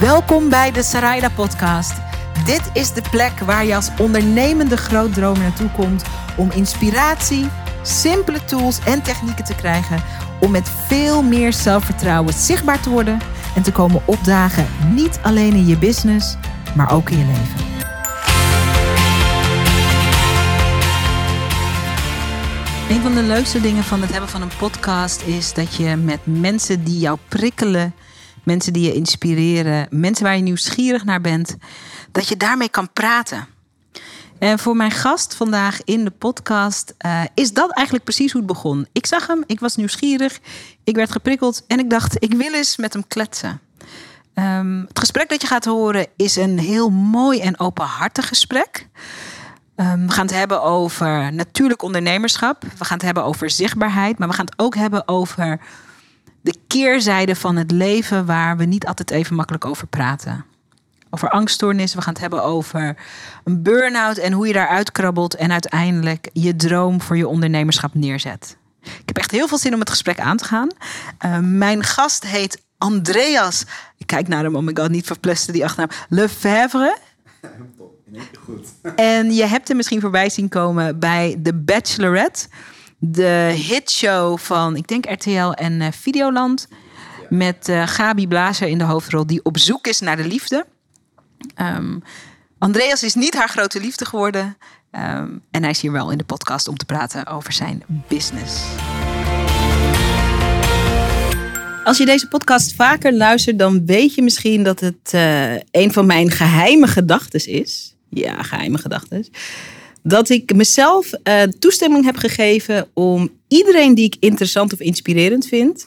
Welkom bij de Sarayda Podcast. Dit is de plek waar je als ondernemende grootdromer naartoe komt om inspiratie, simpele tools en technieken te krijgen om met veel meer zelfvertrouwen zichtbaar te worden en te komen opdagen, niet alleen in je business, maar ook in je leven. Een van de leukste dingen van het hebben van een podcast is dat je met mensen die jou prikkelen, mensen die je inspireren, mensen waar je nieuwsgierig naar bent, dat je daarmee kan praten. En voor mijn gast vandaag in de podcast uh, is dat eigenlijk precies hoe het begon. Ik zag hem, ik was nieuwsgierig, ik werd geprikkeld en ik dacht, ik wil eens met hem kletsen. Um, het gesprek dat je gaat horen is een heel mooi en openhartig gesprek. Um, we gaan het hebben over natuurlijk ondernemerschap. We gaan het hebben over zichtbaarheid. Maar we gaan het ook hebben over de keerzijde van het leven waar we niet altijd even makkelijk over praten. Over angststoornissen. We gaan het hebben over een burn-out en hoe je daaruit krabbelt en uiteindelijk je droom voor je ondernemerschap neerzet. Ik heb echt heel veel zin om het gesprek aan te gaan. Uh, mijn gast heet Andreas. Ik kijk naar hem, oh my god, niet verplesten die achternaam. Lefebvre. Goed. En je hebt hem misschien voorbij zien komen bij The Bachelorette. De hitshow van, ik denk RTL en uh, Videoland. Met uh, Gabi Blazer in de hoofdrol, die op zoek is naar de liefde. Um, Andreas is niet haar grote liefde geworden. Um, en hij is hier wel in de podcast om te praten over zijn business. Als je deze podcast vaker luistert, dan weet je misschien dat het uh, een van mijn geheime gedachten is. Ja, geheime gedachten. Dat ik mezelf uh, toestemming heb gegeven om iedereen die ik interessant of inspirerend vind,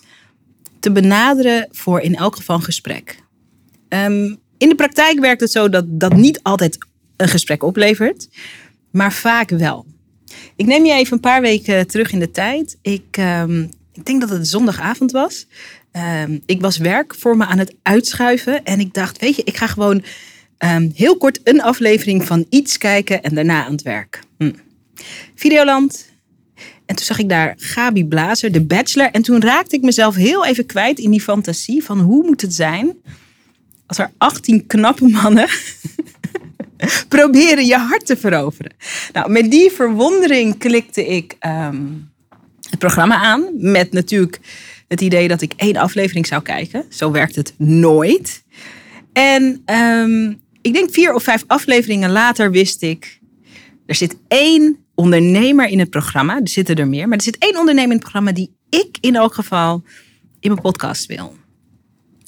te benaderen voor in elk geval een gesprek. Um, in de praktijk werkt het zo dat dat niet altijd een gesprek oplevert, maar vaak wel. Ik neem je even een paar weken terug in de tijd. Ik, um, ik denk dat het zondagavond was. Um, ik was werk voor me aan het uitschuiven en ik dacht, weet je, ik ga gewoon um, heel kort een aflevering van iets kijken en daarna aan het werk. Hm. Videoland. En toen zag ik daar Gabi Blazer, de bachelor. En toen raakte ik mezelf heel even kwijt in die fantasie van hoe moet het zijn als er 18 knappe mannen proberen je hart te veroveren. Nou, met die verwondering klikte ik um, het programma aan. Met natuurlijk het idee dat ik één aflevering zou kijken. Zo werkt het nooit. En um, ik denk vier of vijf afleveringen later wist ik... er zit één ondernemer in het programma. Er zitten er meer. Maar er zit één ondernemer in het programma die ik in elk geval in mijn podcast wil.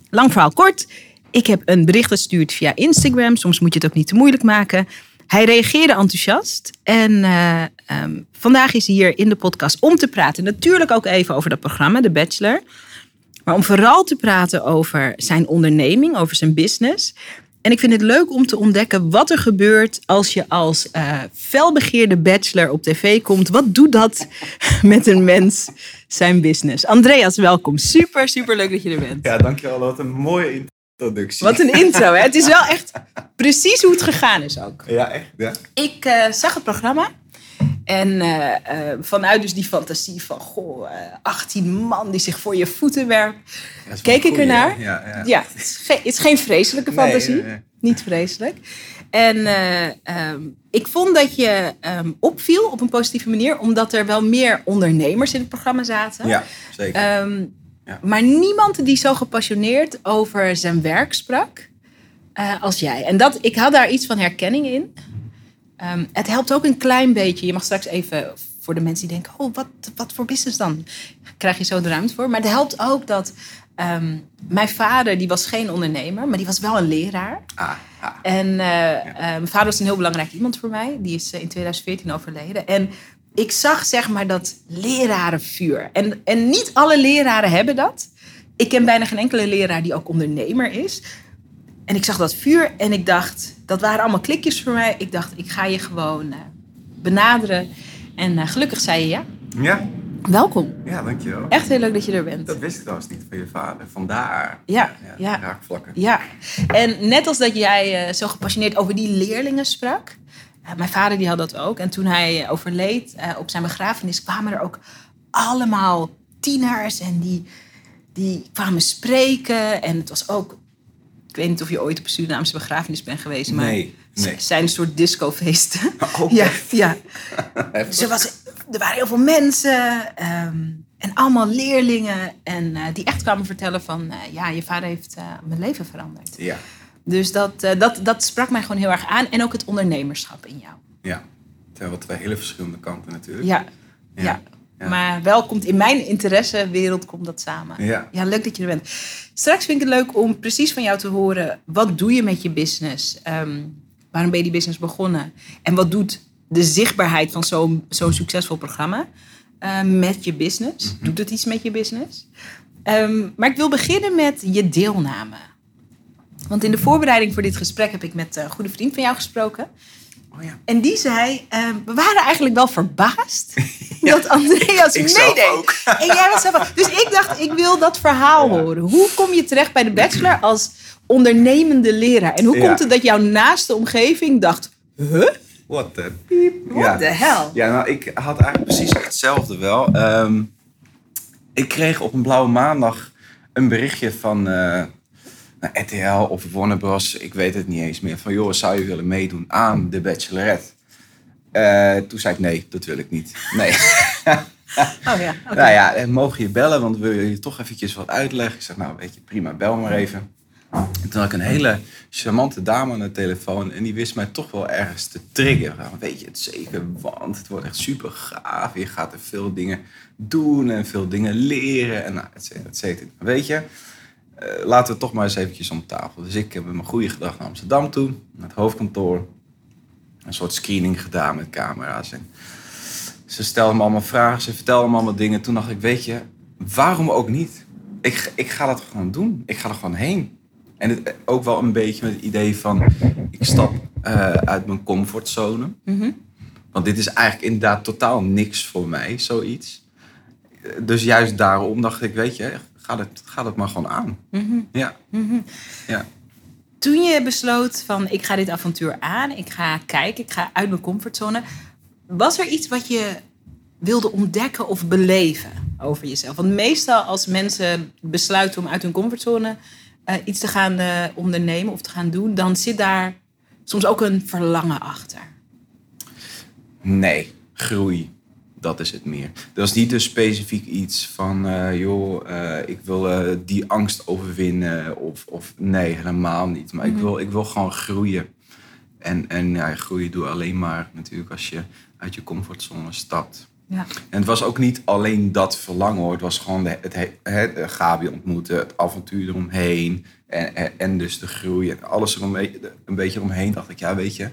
Lang verhaal kort. Ik heb een bericht gestuurd via Instagram. Soms moet je het ook niet te moeilijk maken. Hij reageerde enthousiast. En uh, um, vandaag is hij hier in de podcast om te praten. Natuurlijk ook even over dat programma, de Bachelor. Maar om vooral te praten over zijn onderneming, over zijn business. En ik vind het leuk om te ontdekken wat er gebeurt als je als uh, felbegeerde bachelor op tv komt. Wat doet dat met een mens zijn business? Andreas, welkom. Super, super leuk dat je er bent. Ja, dankjewel. Wat een mooie introductie. Wat een intro, hè? Het is wel echt precies hoe het gegaan is ook. Ja, echt. Ja. Ik uh, zag het programma. En uh, uh, vanuit dus die fantasie van, goh, 18 man die zich voor je voeten werpt. Keek ik ernaar. Ja, ja. ja het, is geen, het, is geen, vreselijke fantasie. Nee, nee, nee. Niet vreselijk. En um, ik vond dat je um, opviel op een positieve manier, omdat er wel meer ondernemers in het programma zaten. Ja, zeker. Um, ja. Maar niemand die zo gepassioneerd over zijn werk sprak als jij. En dat, ik had daar iets van herkenning in. Um, het helpt ook een klein beetje. Je mag straks even voor de mensen die denken: oh, wat, wat voor business dan? Krijg je zo de ruimte voor. Maar het helpt ook dat um, mijn vader, die was geen ondernemer, maar die was wel een leraar. Ah, ah. En uh, ja. uh, mijn vader was een heel belangrijk iemand voor mij. Die is uh, in 2014 overleden. En ik zag zeg maar dat lerarenvuur. En, en niet alle leraren hebben dat. Ik ken bijna geen enkele leraar die ook ondernemer is. En ik zag dat vuur en ik dacht, dat waren allemaal klikjes voor mij. Ik dacht, ik ga je gewoon uh, benaderen. En uh, gelukkig zei je ja. Ja. Welkom. Ja, dankjewel. Echt heel leuk dat je er bent. Dat wist ik trouwens niet van je vader. Vandaar. Ja, ja, ja. raakvlakken. Ja. En net als dat jij uh, zo gepassioneerd over die leerlingen sprak. mijn vader die had dat ook. En toen hij overleed op zijn begrafenis kwamen er ook allemaal tieners. En die, die kwamen spreken. En het was ook Ik weet niet of je ooit op een Surinaamse begrafenis bent geweest, maar Nee, zijn een soort discofeesten. Oh, ja, ja. Was, er waren heel veel mensen ehm, en allemaal leerlingen. En eh, die echt kwamen vertellen van, eh, ja, je vader heeft eh, mijn leven veranderd. Ja, Dus dat, dat, dat sprak mij gewoon heel erg aan. En ook het ondernemerschap in jou. ja. Het zijn wel twee hele verschillende kanten natuurlijk. Ja, ja. Ja, ja. Maar wel komt in mijn interessewereld komt dat samen. Ja. ja, leuk dat je er bent. Straks vind ik het leuk om precies van jou te horen. Wat doe je met je business? Ehm, waarom ben je die business begonnen? En wat doet de zichtbaarheid van zo'n zo'n succesvol programma eh, met je business? Doet het iets met je business? Ehm, maar ik wil beginnen met je deelname. Want in de voorbereiding voor dit gesprek heb ik met een goede vriend van jou gesproken. Oh ja. En die zei, eh, we waren eigenlijk wel verbaasd dat Andreas Ik meedeed. En jij was zelf ook. Dus ik dacht, ik wil dat verhaal Ja. horen. Hoe kom je terecht bij de bachelor als ondernemende leraar? En hoe komt het dat jouw naaste omgeving dacht, huh? What the piep. What the hell? Ja, nou, ik had eigenlijk precies hetzelfde wel. Ehm, ik kreeg op een blauwe maandag een berichtje van eh, nou, RTL of Warner Bros. Ik weet het niet eens meer. Van, joh, zou je willen meedoen aan de Bachelorette? Eh, toen zei ik, nee, dat wil ik niet. Nee. Oh ja. Nou ja, en mogen je bellen, want wil je je toch eventjes wat uitleggen? Ik zeg, nou weet je, prima, bel maar even. En toen had ik een hele charmante dame aan de telefoon en die wist mij toch wel ergens te triggeren. Weet je het zeker, want het wordt echt super gaaf. Je gaat er veel dingen doen en veel dingen leren en nou, et cetera, et cetera. Weet je, eh, laten we het toch maar eens eventjes om tafel. Dus ik heb met mijn goede gedag naar Amsterdam toe, naar het hoofdkantoor. Een soort screening gedaan met camera's en ze stelde me allemaal vragen, ze vertelde me allemaal dingen. Toen dacht ik, weet je, waarom ook niet? Ik, ik ga dat gewoon doen. Ik ga er gewoon heen. En het, ook wel een beetje met het idee van, ik stap eh, uit mijn comfortzone. Mhm. Want dit is eigenlijk inderdaad totaal niks voor mij, zoiets. Eh, Dus juist daarom dacht ik, weet je, ga het, ga het maar gewoon aan. Mhm. Ja, Mhm. ja. Toen je besloot van, ik ga dit avontuur aan, ik ga kijken, ik ga uit mijn comfortzone. Was er iets wat je wilde ontdekken of beleven over jezelf? Want meestal als mensen besluiten om uit hun comfortzone eh, iets te gaan eh, ondernemen of te gaan doen, dan zit daar soms ook een verlangen achter. Nee, groei. Dat is het meer. Dat is niet dus specifiek iets van, eh, joh, eh, ik wil eh, die angst overwinnen. Of, of nee, helemaal niet. Maar ik, wil, ik wil gewoon groeien. En, en ja, groeien doe je alleen maar natuurlijk als je uit je comfortzone stapt. Ja. En het was ook niet alleen dat verlangen hoor. Het was gewoon de, het, het, het, Gabi ontmoeten, het avontuur eromheen. En, en, en dus de groei en alles er een, beetje- een beetje omheen. Dacht ik, ja weet je,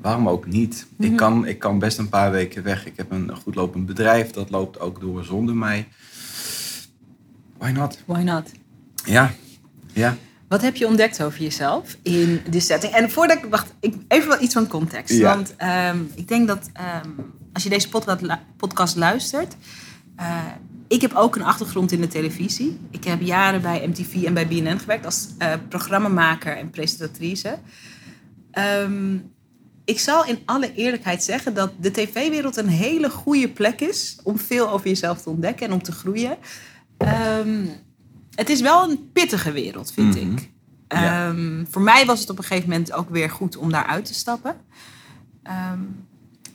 waarom ook niet? ik, kan, ik kan best een paar weken weg. Ik heb een goed lopend bedrijf, dat loopt ook door zonder mij. Why not? Why not? Ja, ja. Wat heb je ontdekt over jezelf in die setting? En voordat ik wacht, ik, even wel iets van context. Ja. Want ehm, ik denk dat ehm, als je deze podcast, lu- podcast luistert. eh, ik heb ook een achtergrond in de televisie. Ik heb jaren bij MTV en bij BNN gewerkt als eh, programmamaker en presentatrice. Ehm, ik zal in alle eerlijkheid zeggen dat de tv-wereld een hele goede plek is om veel over jezelf te ontdekken en om te groeien. Ehm, het is wel een pittige wereld, vind Mhm. ik. Ja. Ehm, voor mij was het op een gegeven moment ook weer goed om daaruit te stappen. Ehm,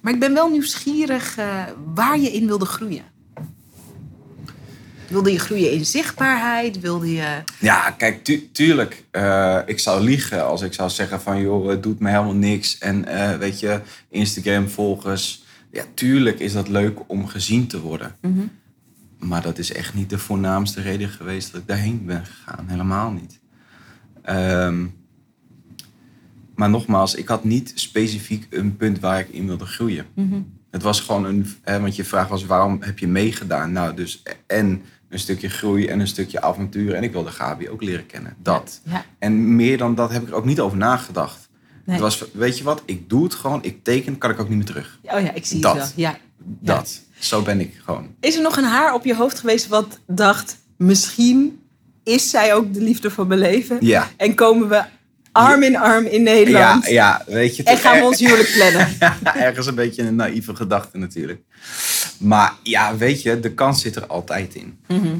maar ik ben wel nieuwsgierig eh, waar je in wilde groeien. Wilde je groeien in zichtbaarheid? Wilde je... Ja, kijk, tu- tuurlijk. eh, ik zou liegen als ik zou zeggen van... joh, het doet me helemaal niks. En eh, weet je, Instagram-volgers... Ja, tuurlijk is dat leuk om gezien te worden. Maar dat is echt niet de voornaamste reden geweest dat ik daarheen ben gegaan. Helemaal niet. Ehm, maar nogmaals, ik had niet specifiek een punt waar ik in wilde groeien. Het was gewoon een... Hè, want je vraag was, waarom heb je meegedaan? Nou, dus en een stukje groei en een stukje avontuur. En ik wilde Gabi ook leren kennen. Dat. Ja, En meer dan dat heb ik er ook niet over nagedacht. nee. Het was, weet je wat, ik doe het gewoon. Ik teken, kan ik ook niet meer terug. Oh ja, ik zie Dat. het wel. Ja. Dat. Zo ben ik gewoon. Is er nog een haar op je hoofd geweest wat dacht... misschien is zij ook de liefde van mijn leven? Ja. En komen we arm in arm in Ja, Nederland? ja, weet je. En gaan we ons huwelijk plannen? Ergens een beetje een naïeve gedachte natuurlijk. Maar ja, weet je, de kans zit er altijd in. Mhm.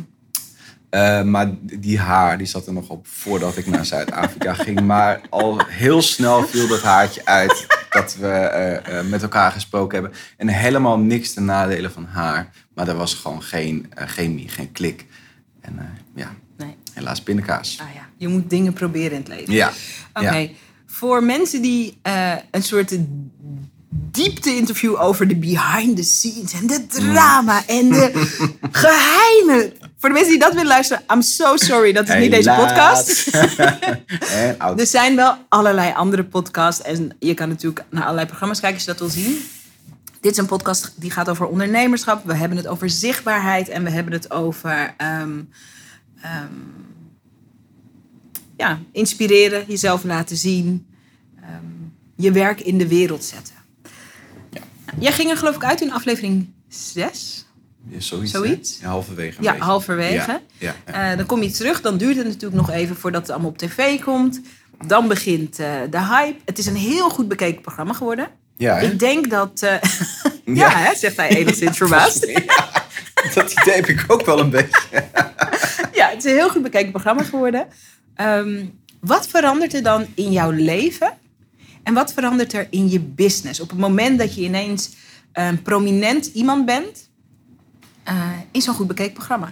Eh, maar die haar, die zat er nog op voordat ik naar Zuid-Afrika ging. Maar al heel snel viel dat haartje uit dat we eh, eh, met elkaar gesproken hebben. En helemaal niks te nadelen van haar. Maar er was gewoon geen uh, chemie, geen klik. En ja. Helaas pindakaas. Ah, ja. Je moet dingen proberen in het leven. Ja. Oké. Ja. Voor mensen die een soort diepte-interview over de behind the scenes en de drama en de geheimen. Voor de mensen die dat willen luisteren, I'm so sorry, dat is niet deze podcast. er zijn wel allerlei andere podcasts en je kan natuurlijk naar allerlei programma's kijken als je dat wil zien. Dit is een podcast die gaat over ondernemerschap. We hebben het over zichtbaarheid en we hebben het over um, um, ja, inspireren, jezelf laten zien, um, je werk in de wereld zetten. Jij ging er geloof ik uit in aflevering 6. Ja, zoiets. zoiets. Ja, halverwege. Ja, halverwege. Ja, ja, uh, dan kom je terug. Dan duurt het natuurlijk nog even voordat het allemaal op tv komt. Dan begint uh, de hype. Het is een heel goed bekeken programma geworden. Ja, ik denk dat... Uh, ja, hè, zegt hij enigszins verbaasd. dat idee heb ik ook wel een beetje. ja, het is een heel goed bekeken programma geworden. Um, wat verandert er dan in jouw leven en wat verandert er in je business? Op het moment dat je ineens een prominent iemand bent uh, in zo'n goed bekeken programma.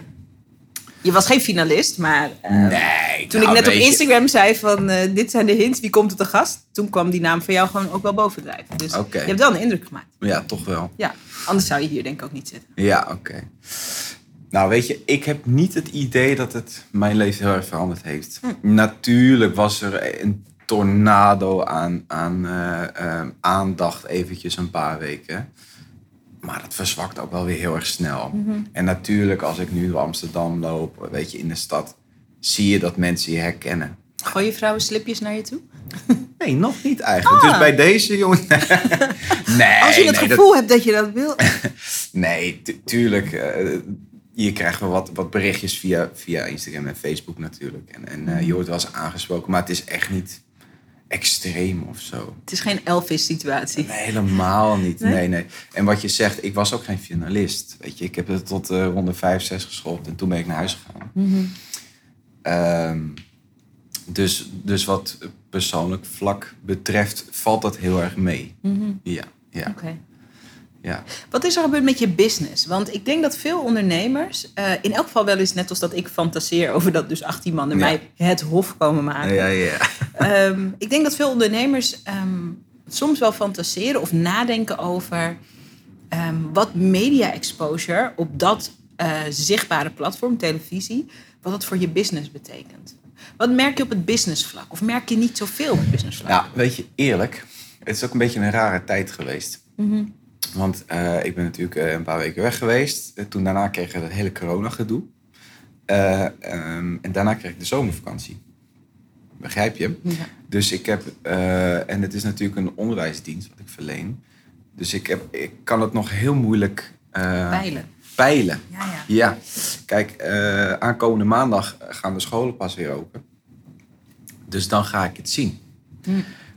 Je was geen finalist, maar uh, nee, toen nou, ik net op je- Instagram zei van uh, dit zijn de hints, wie komt er te gast? Toen kwam die naam van jou gewoon ook wel bovendrijven. Dus je hebt wel een indruk gemaakt. Ja, toch wel. Ja, anders zou je hier denk ik ook niet zitten. Ja, oké. Nou, weet je, ik heb niet het idee dat het mijn leven heel erg veranderd heeft. Natuurlijk was er een tornado aan, aan eh, eh, aandacht eventjes een paar weken. Maar dat verzwakt ook wel weer heel erg snel. En natuurlijk, als ik nu door Amsterdam loop, weet je, in de stad, zie je dat mensen je herkennen. Gooi je vrouwen slipjes naar je toe? Nee, nog niet eigenlijk. Ah. Dus bij deze jongen. nee, Als je het nee, dat- gevoel hebt dat je dat wil. Nee, tu- tuurlijk. eh, je krijgt wel wat, wat berichtjes via, via Instagram en Facebook natuurlijk. En, en eh, je wordt wel eens aangesproken, maar het is echt niet extreem of zo. Het is geen Elvis-situatie. Nee, helemaal niet. Nee? Nee? nee, En wat je zegt, ik was ook geen finalist. Weet je, ik heb het tot eh ronde 5, 6 geschopt en toen ben ik naar huis gegaan. Ehm, dus, dus wat persoonlijk vlak betreft, valt dat heel erg mee. Ja, ja, Oké. Ja. Wat is er gebeurd met je business? Want ik denk dat veel ondernemers, eh, in elk geval wel eens net als dat ik fantaseer over dat dus 18 mannen Ja. mij het hof komen maken. Ja, ja. Ehm, ik denk dat veel ondernemers ehm, soms wel fantaseren of nadenken over ehm, wat media exposure op dat eh, zichtbare platform, televisie, wat dat voor je business betekent. Wat merk je op het businessvlak? Of merk je niet zoveel op het businessvlak? Nou, weet je, eerlijk, het is ook een beetje een rare tijd geweest. Want eh, ik ben natuurlijk eh, een paar weken weg geweest. Eh, Toen daarna kreeg ik het hele corona-gedoe. Eh, ehm, en daarna kreeg ik de zomervakantie. Begrijp je? Ja. Dus ik heb, en het is natuurlijk een onderwijsdienst wat ik verleen. Dus ik, heb, ik kan het nog heel moeilijk Peilen. peilen. Ja, ja. Ja, kijk, aankomende maandag gaan de scholen pas weer open. Dus dan ga ik het zien.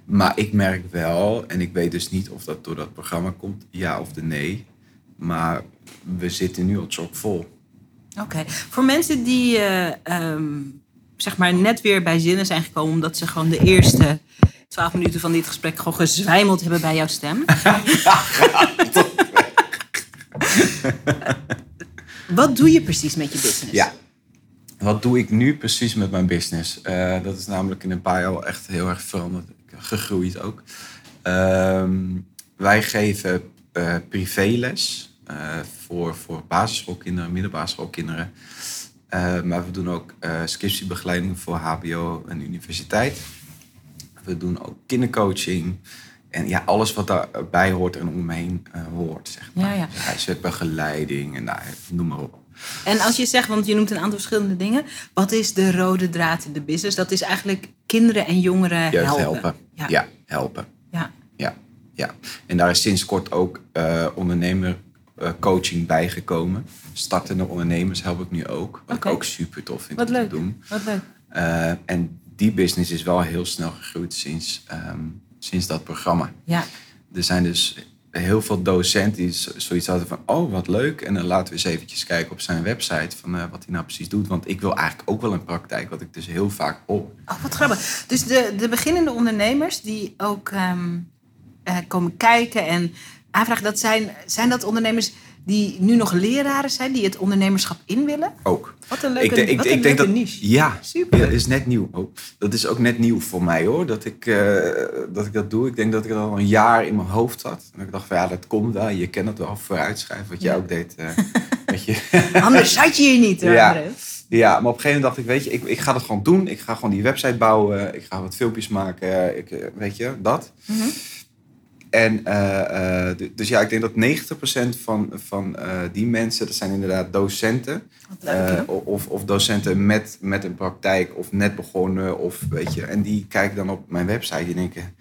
Maar ik merk wel, en ik weet dus niet of dat door dat programma komt, ja of de nee. Maar we zitten nu al chockvol. Oké. Voor mensen die eh, ehm, zeg maar net weer bij zinnen zijn gekomen omdat ze gewoon de eerste twaalf minuten van dit gesprek gewoon gezwijmeld hebben bij jouw stem. Wat doe je precies met je business? Ja. Wat doe ik nu precies met mijn business? Eh, dat is namelijk in een paar jaar wel echt heel erg veranderd. Gegroeid ook. Ehm, wij geven eh, privéles eh, voor, voor basisschoolkinderen, middelbasisschoolkinderen. Eh, maar we doen ook scriptiebegeleiding voor HBO en universiteit. We doen ook kindercoaching. En ja, alles wat daarbij hoort en om me heen eh, hoort. Zeg maar. Ja, ja. Huiswerkbegeleiding en nou, noem maar op. En als je zegt, want je noemt een aantal verschillende dingen. Wat is de rode draad in de business? Dat is eigenlijk kinderen en jongeren Jeugd helpen. helpen. Ja. Ja. helpen. Ja. Ja, ja. En daar is sinds kort ook eh ondernemercoaching bijgekomen. Startende ondernemers help ik nu ook. Wat ik ook super tof vind Wat om leuk. te doen. Wat leuk. Eh, en die business is wel heel snel gegroeid sinds, ehm, sinds dat programma. Ja. Er zijn dus heel veel docenten die zoiets hadden van... oh, wat leuk. En dan laten we eens eventjes kijken op zijn website... van eh, wat hij nou precies doet. Want ik wil eigenlijk ook wel een praktijk... wat ik dus heel vaak op. Oh, wat grappig. Dus de, de beginnende ondernemers die ook ehm, eh, komen kijken en aanvragen, dat zijn, zijn dat ondernemers die nu nog leraren zijn, die het ondernemerschap in willen? Ook. Wat een leuke, ik, denk- ik, denk leuke dat, niche. Ja, Super. ja, dat is net nieuw. Oh, dat is ook net nieuw voor mij hoor, dat ik, eh, dat ik dat doe. Ik denk dat ik het al een jaar in mijn hoofd had. En ik dacht van ja, dat komt wel. Je kent het wel vooruitschrijven, wat jij Ja. ook deed. weet je. Anders zat je hier niet. hoor, Ja. Ja, maar op een gegeven moment dacht ik, weet je, ik, ik ga dat gewoon doen. Ik ga gewoon die website bouwen. Ik ga wat filmpjes maken. Ik, eh, weet je, dat. Mhm. En eh, eh, dus ja, ik denk dat 90% van, van eh, die mensen, dat zijn inderdaad docenten. Leuk, of, of docenten met, met een praktijk of net begonnen. Of, weet je, en die kijken dan op mijn website en denken...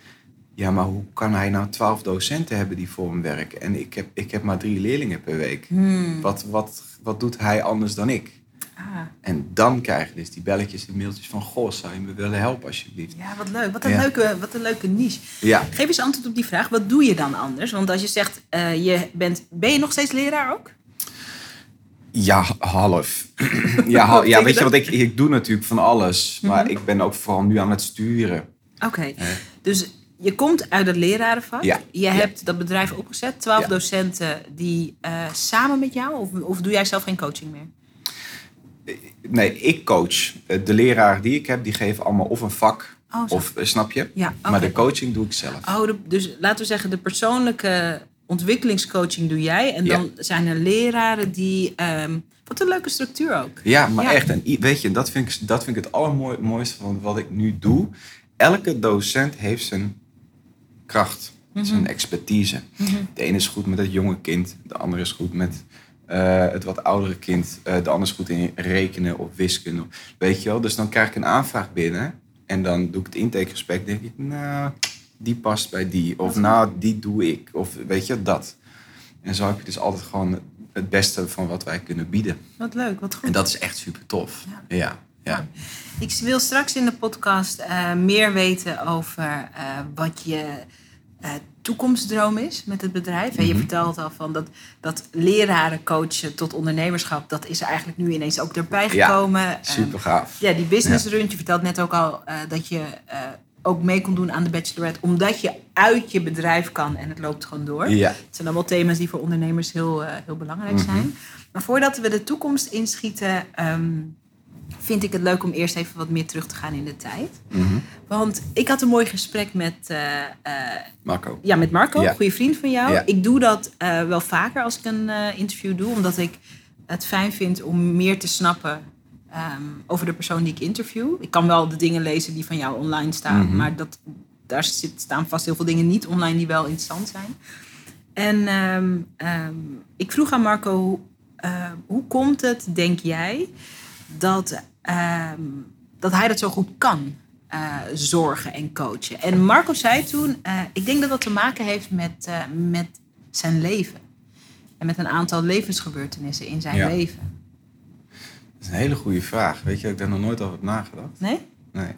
Ja, maar hoe kan hij nou twaalf docenten hebben die voor hem werken? En ik heb, ik heb maar drie leerlingen per week. Hmm. Wat, wat, wat doet hij anders dan ik? Ah, En dan krijg je dus die belletjes en mailtjes van... Goh, zou je me willen helpen alsjeblieft? ja, wat leuk. Wat een, Ja. leuke, wat een leuke niche. Ja, Geef eens antwoord op die vraag. Wat doe je dan anders? Want als je zegt, eh, je bent, ben je nog steeds leraar ook? ja half. ja, ja, weet je wat, ik, ik doe natuurlijk van alles. Maar Mhm. ik ben ook vooral nu aan het sturen. Oké, dus je komt uit het lerarenvak. Ja. Je Ja. hebt dat bedrijf opgezet. Twaalf Ja. docenten die eh, samen met jou... Of, of doe jij zelf geen coaching meer? Nee, ik coach. Eh, De leraren die ik heb, die geven allemaal of een vak... Oh, of, eh, snap je? Ja. Maar de coaching doe ik zelf. Oh, de- dus laten we zeggen, de persoonlijke ontwikkelingscoaching doe jij. En Ja. dan zijn er leraren die... ehm, wat een leuke structuur ook. Ja, maar Ja. echt. En weet je, dat vind ik, dat vind ik het allermooiste van wat ik nu doe. Elke docent heeft zijn kracht, Mhm. zijn expertise. De ene is goed met het jonge kind, de andere is goed met eh, het wat oudere kind. eh, de ander is goed in rekenen of wiskunde. Weet je wel? Dus dan krijg ik een aanvraag binnen en dan doe ik het intakegesprek. denk ik, nou, die past bij die. Of nou, die doe ik. Of weet je, dat. En zo heb je dus altijd gewoon het beste van wat wij kunnen bieden. Wat leuk, wat goed. En dat is echt super tof. Ja. Ja, ja. Ik wil straks in de podcast eh, meer weten over wat je toekomstdroom is met het bedrijf. En je Mhm. vertelt al van dat, dat leraren coachen tot ondernemerschap, dat is er eigenlijk nu ineens ook erbij Ja, gekomen. Super gaaf. Ja, die business run. Je vertelt net ook al eh, dat je eh, ook mee kon doen aan de bachelorette. Omdat je uit je bedrijf kan en het loopt gewoon door. Ja. Het zijn allemaal thema's die voor ondernemers heel, eh, heel belangrijk Mhm. zijn. Maar voordat we de toekomst inschieten, ehm, vind ik het leuk om eerst even wat meer terug te gaan in de tijd. Mhm. Want ik had een mooi gesprek met, eh, eh, Marco. ja, met Marco, Ja. een goede vriend van jou. Ja. Ik doe dat eh, wel vaker als ik een interview doe, omdat ik het fijn vind om meer te snappen ehm, over de persoon die ik interview. Ik kan wel de dingen lezen die van jou online staan, Mhm. maar dat, daar zit, staan vast heel veel dingen niet online die wel interessant zijn. En ehm, ehm, ik vroeg aan Marco, hoe komt het, denk jij, dat, ehm, dat hij dat zo goed kan? eh, zorgen en coachen. En Marco zei toen, eh, ik denk dat dat te maken heeft met, eh, met zijn leven. En met een aantal levensgebeurtenissen in zijn Ja. leven. Dat is een hele goede vraag. Weet je, dat ik daar nog nooit over heb nagedacht. Nee? Nee.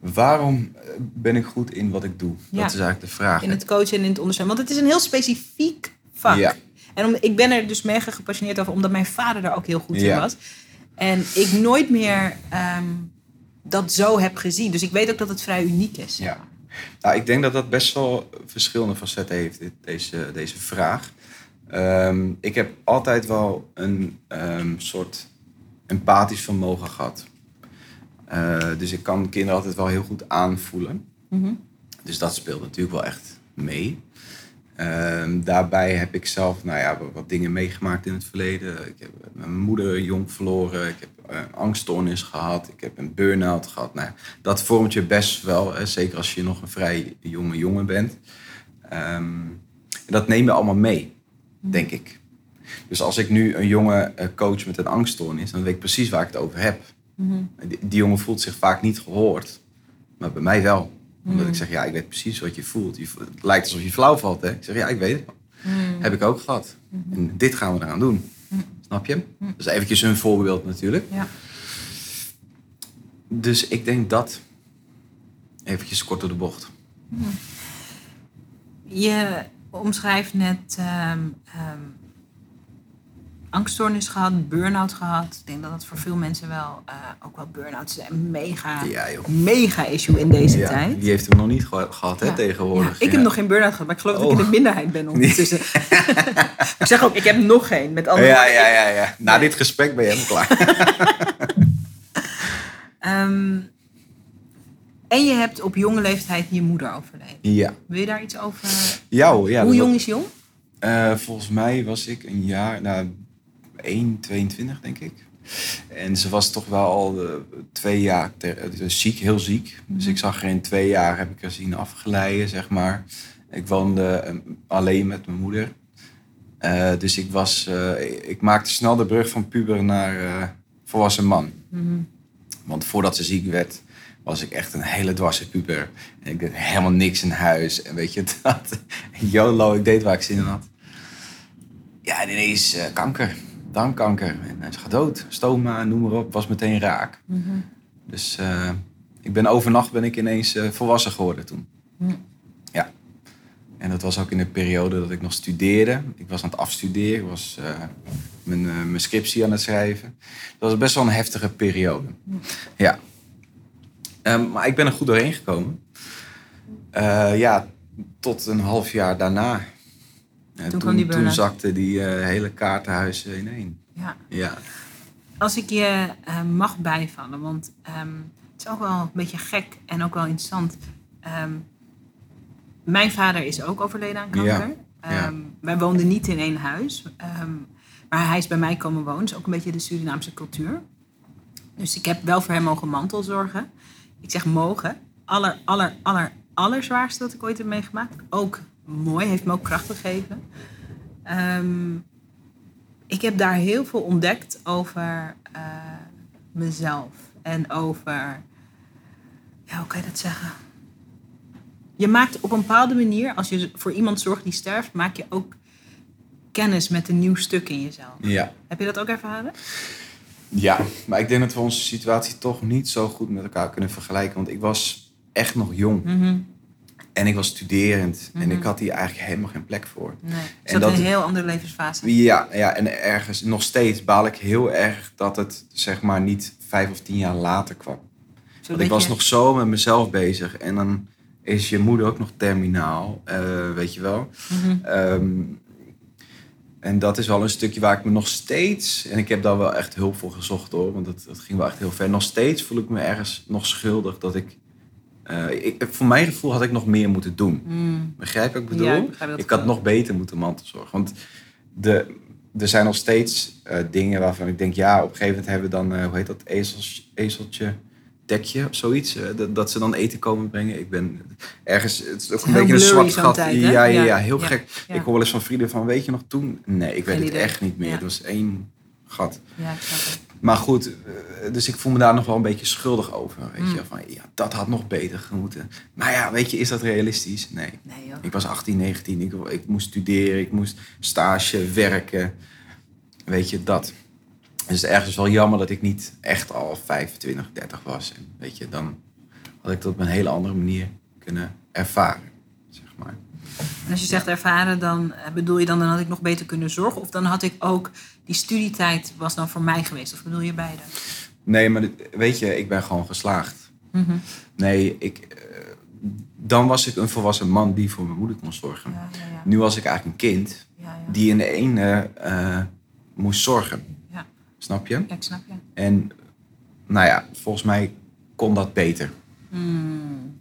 Waarom ben ik goed in wat ik doe? Ja. Dat is eigenlijk de vraag. In het coachen en in het ondersteunen. Want het is een heel specifiek vak. Ja. En om, ik ben er dus mega gepassioneerd over, omdat mijn vader daar ook heel goed in was. En ik nooit meer ehm, dat zo heb gezien. Dus ik weet ook dat het vrij uniek is. Ja. Nou, ik denk dat dat best wel verschillende facetten heeft, dit- deze, deze vraag. Ehm, ik heb altijd wel een ehm, soort empathisch vermogen gehad. Eh, dus ik kan kinderen altijd wel heel goed aanvoelen. Mhm. Dus dat speelt natuurlijk wel echt mee. Ehm, daarbij heb ik zelf nou ja, wat- dingen meegemaakt in het verleden. Ik heb mijn moeder jong verloren. Ik heb eh, een angststoornis gehad. Ik heb een burn-out gehad. Nou, dat vormt je best wel, hè, zeker als je nog een vrij jonge jongen bent. Ehm, dat neem je allemaal mee, denk ik. Dus als ik nu een jongen eh, coach met een angststoornis, dan weet ik precies waar ik het over heb. Mhm. Die, die jongen voelt zich vaak niet gehoord. Maar bij mij wel. Omdat ik zeg, ja, ik weet precies wat je voelt. Je, het lijkt alsof je flauw valt. Hè? Ik zeg, ja, ik weet het. Mhm. Heb ik ook gehad. En dit gaan we eraan doen. Snap je? Dat is eventjes een voorbeeld natuurlijk. Ja. Dus ik denk dat... Eventjes kort door de bocht. Je omschrijft net ehm, ehm, angststoornis gehad, burn-out gehad. Ik denk dat het voor veel mensen wel, eh, ook wel burn-out is een mega, Ja, mega issue in deze Ja, tijd. die heeft hem nog niet geha- gehad, hè, tegenwoordig. Ik heb nog geen burn-out gehad, maar ik geloof dat ik Oh. in de minderheid ben ondertussen. ik zeg ook, ik heb nog geen. Met andere Ja, ja, ja, ja. Na dit gesprek ben je helemaal klaar. Ehm, en je hebt op jonge leeftijd je moeder overleden. Ja. Wil je daar iets over? Ja, ja. Hoe dat- jong is jong? Eh, volgens mij was ik een jaar, nou, 1, 22 denk ik. En ze was toch wel al eh, twee jaar ter- eh, ziek, heel ziek. Dus ik zag er in twee jaar, heb ik er zien afgeleiden, zeg maar. Ik woonde eh, alleen met mijn moeder. Eh, dus ik, was, ik maakte snel de brug van puber naar volwassen man. Want voordat ze ziek werd, was ik echt een hele dwarse puber. En ik deed helemaal niks in huis. En weet je, dat, YOLO, ik deed waar ik zin in had. Ja, en ineens kanker. Darmkanker. En hij is gaat dood. Stoma, noem maar op. Was meteen raak. Dus eh, ik ben overnacht ben ik ineens eh, volwassen geworden toen. Ja. En dat was ook in de periode dat ik nog studeerde. Ik was aan het afstuderen. Ik was eh, mijn, mijn scriptie aan het schrijven. Dat was best wel een heftige periode. Ja. Ehm, maar ik ben er goed doorheen gekomen. Ja, tot een half jaar daarna. En Toen die toen zakte die eh, hele kaartenhuis ineen. Ja. Ja. Als ik je eh, mag bijvallen, want ehm, het is ook wel een beetje gek en ook wel interessant. Ehm, mijn vader is ook overleden aan kanker. Ja. Ehm, wij woonden niet in één huis, maar hij is bij mij komen wonen. is ook een beetje de Surinaamse cultuur. Dus ik heb wel voor hem mogen mantelzorgen. Ik zeg mogen. Aller, aller, aller, allerzwaarste dat ik ooit heb meegemaakt. Ook mooi, heeft me ook kracht gegeven. Ehm, ik heb daar heel veel ontdekt over eh, mezelf. En over, ja, hoe kan je dat zeggen? Je maakt op een bepaalde manier, als je voor iemand zorgt die sterft, maak je ook kennis met een nieuw stuk in jezelf. Ja. Heb je dat ook ervaren? Ja, maar ik denk dat we onze situatie toch niet zo goed met elkaar kunnen vergelijken. Want ik was echt nog jong. Mhm. En ik was studerend. En Mhm. ik had hier eigenlijk helemaal geen plek voor. Nee. Is En dat, dat- in een heel andere levensfase? Ja, ja, en ergens nog steeds baal ik heel erg dat het zeg maar niet vijf of tien jaar later kwam. Want ik was je- nog zo met mezelf bezig. En dan is je moeder ook nog terminaal, eh, weet je wel. Mhm. Ehm, en dat is wel een stukje waar ik me nog steeds... En ik heb daar wel echt hulp voor gezocht hoor. Want dat, dat ging wel echt heel ver. Nog steeds voel ik me ergens nog schuldig dat ik... eh, ik voor mijn gevoel had ik nog meer moeten doen. Mm. Begrijp ik bedoel? Ja, ik ik had wel. nog beter moeten mantelzorgen. Want de, er zijn nog steeds eh, dingen waarvan ik denk... Ja, op een gegeven moment hebben we dan... eh, hoe heet dat? Ezels, ezeltje, dekje of zoiets. dat, dat ze dan eten komen brengen. Ik ben ergens... Het is ook een beetje een zwart gat. tijd, ja, ja, Ja, ja, heel ja, gek. Ik hoor wel eens van vrienden van... Weet je nog toen? Nee, ik weet het echt niet meer. Het was één gat. Ja, ik snap het. Maar goed, eh, dus ik voel me daar nog wel een beetje schuldig over. Weet Mm. je, van ja, dat had nog beter gemoeten. Maar ja, weet je, is dat realistisch? Nee. Nee joh. Ik was 18, 19, ik, ik moest studeren, ik moest stage, werken. Weet je, dat. Dus het is ergens wel jammer dat ik niet echt al 25, 30 was. En weet je, dan had ik dat op een hele andere manier kunnen ervaren, zeg maar. En als je zegt ervaren, dan eh, bedoel je dan, dan had ik nog beter kunnen zorgen? Of dan had ik ook, die studietijd was dan voor mij geweest? Of bedoel je beide? Nee, maar weet je, ik ben gewoon geslaagd. Mhm. Nee, ik, eh, dan was ik een volwassen man die voor mijn moeder kon zorgen. Ja, ja, ja. Nu was ik eigenlijk een kind die in de ene eh, moest zorgen. Ja. Snap je? Ja, ik snap je. En nou ja, volgens mij kon dat beter. Hmm.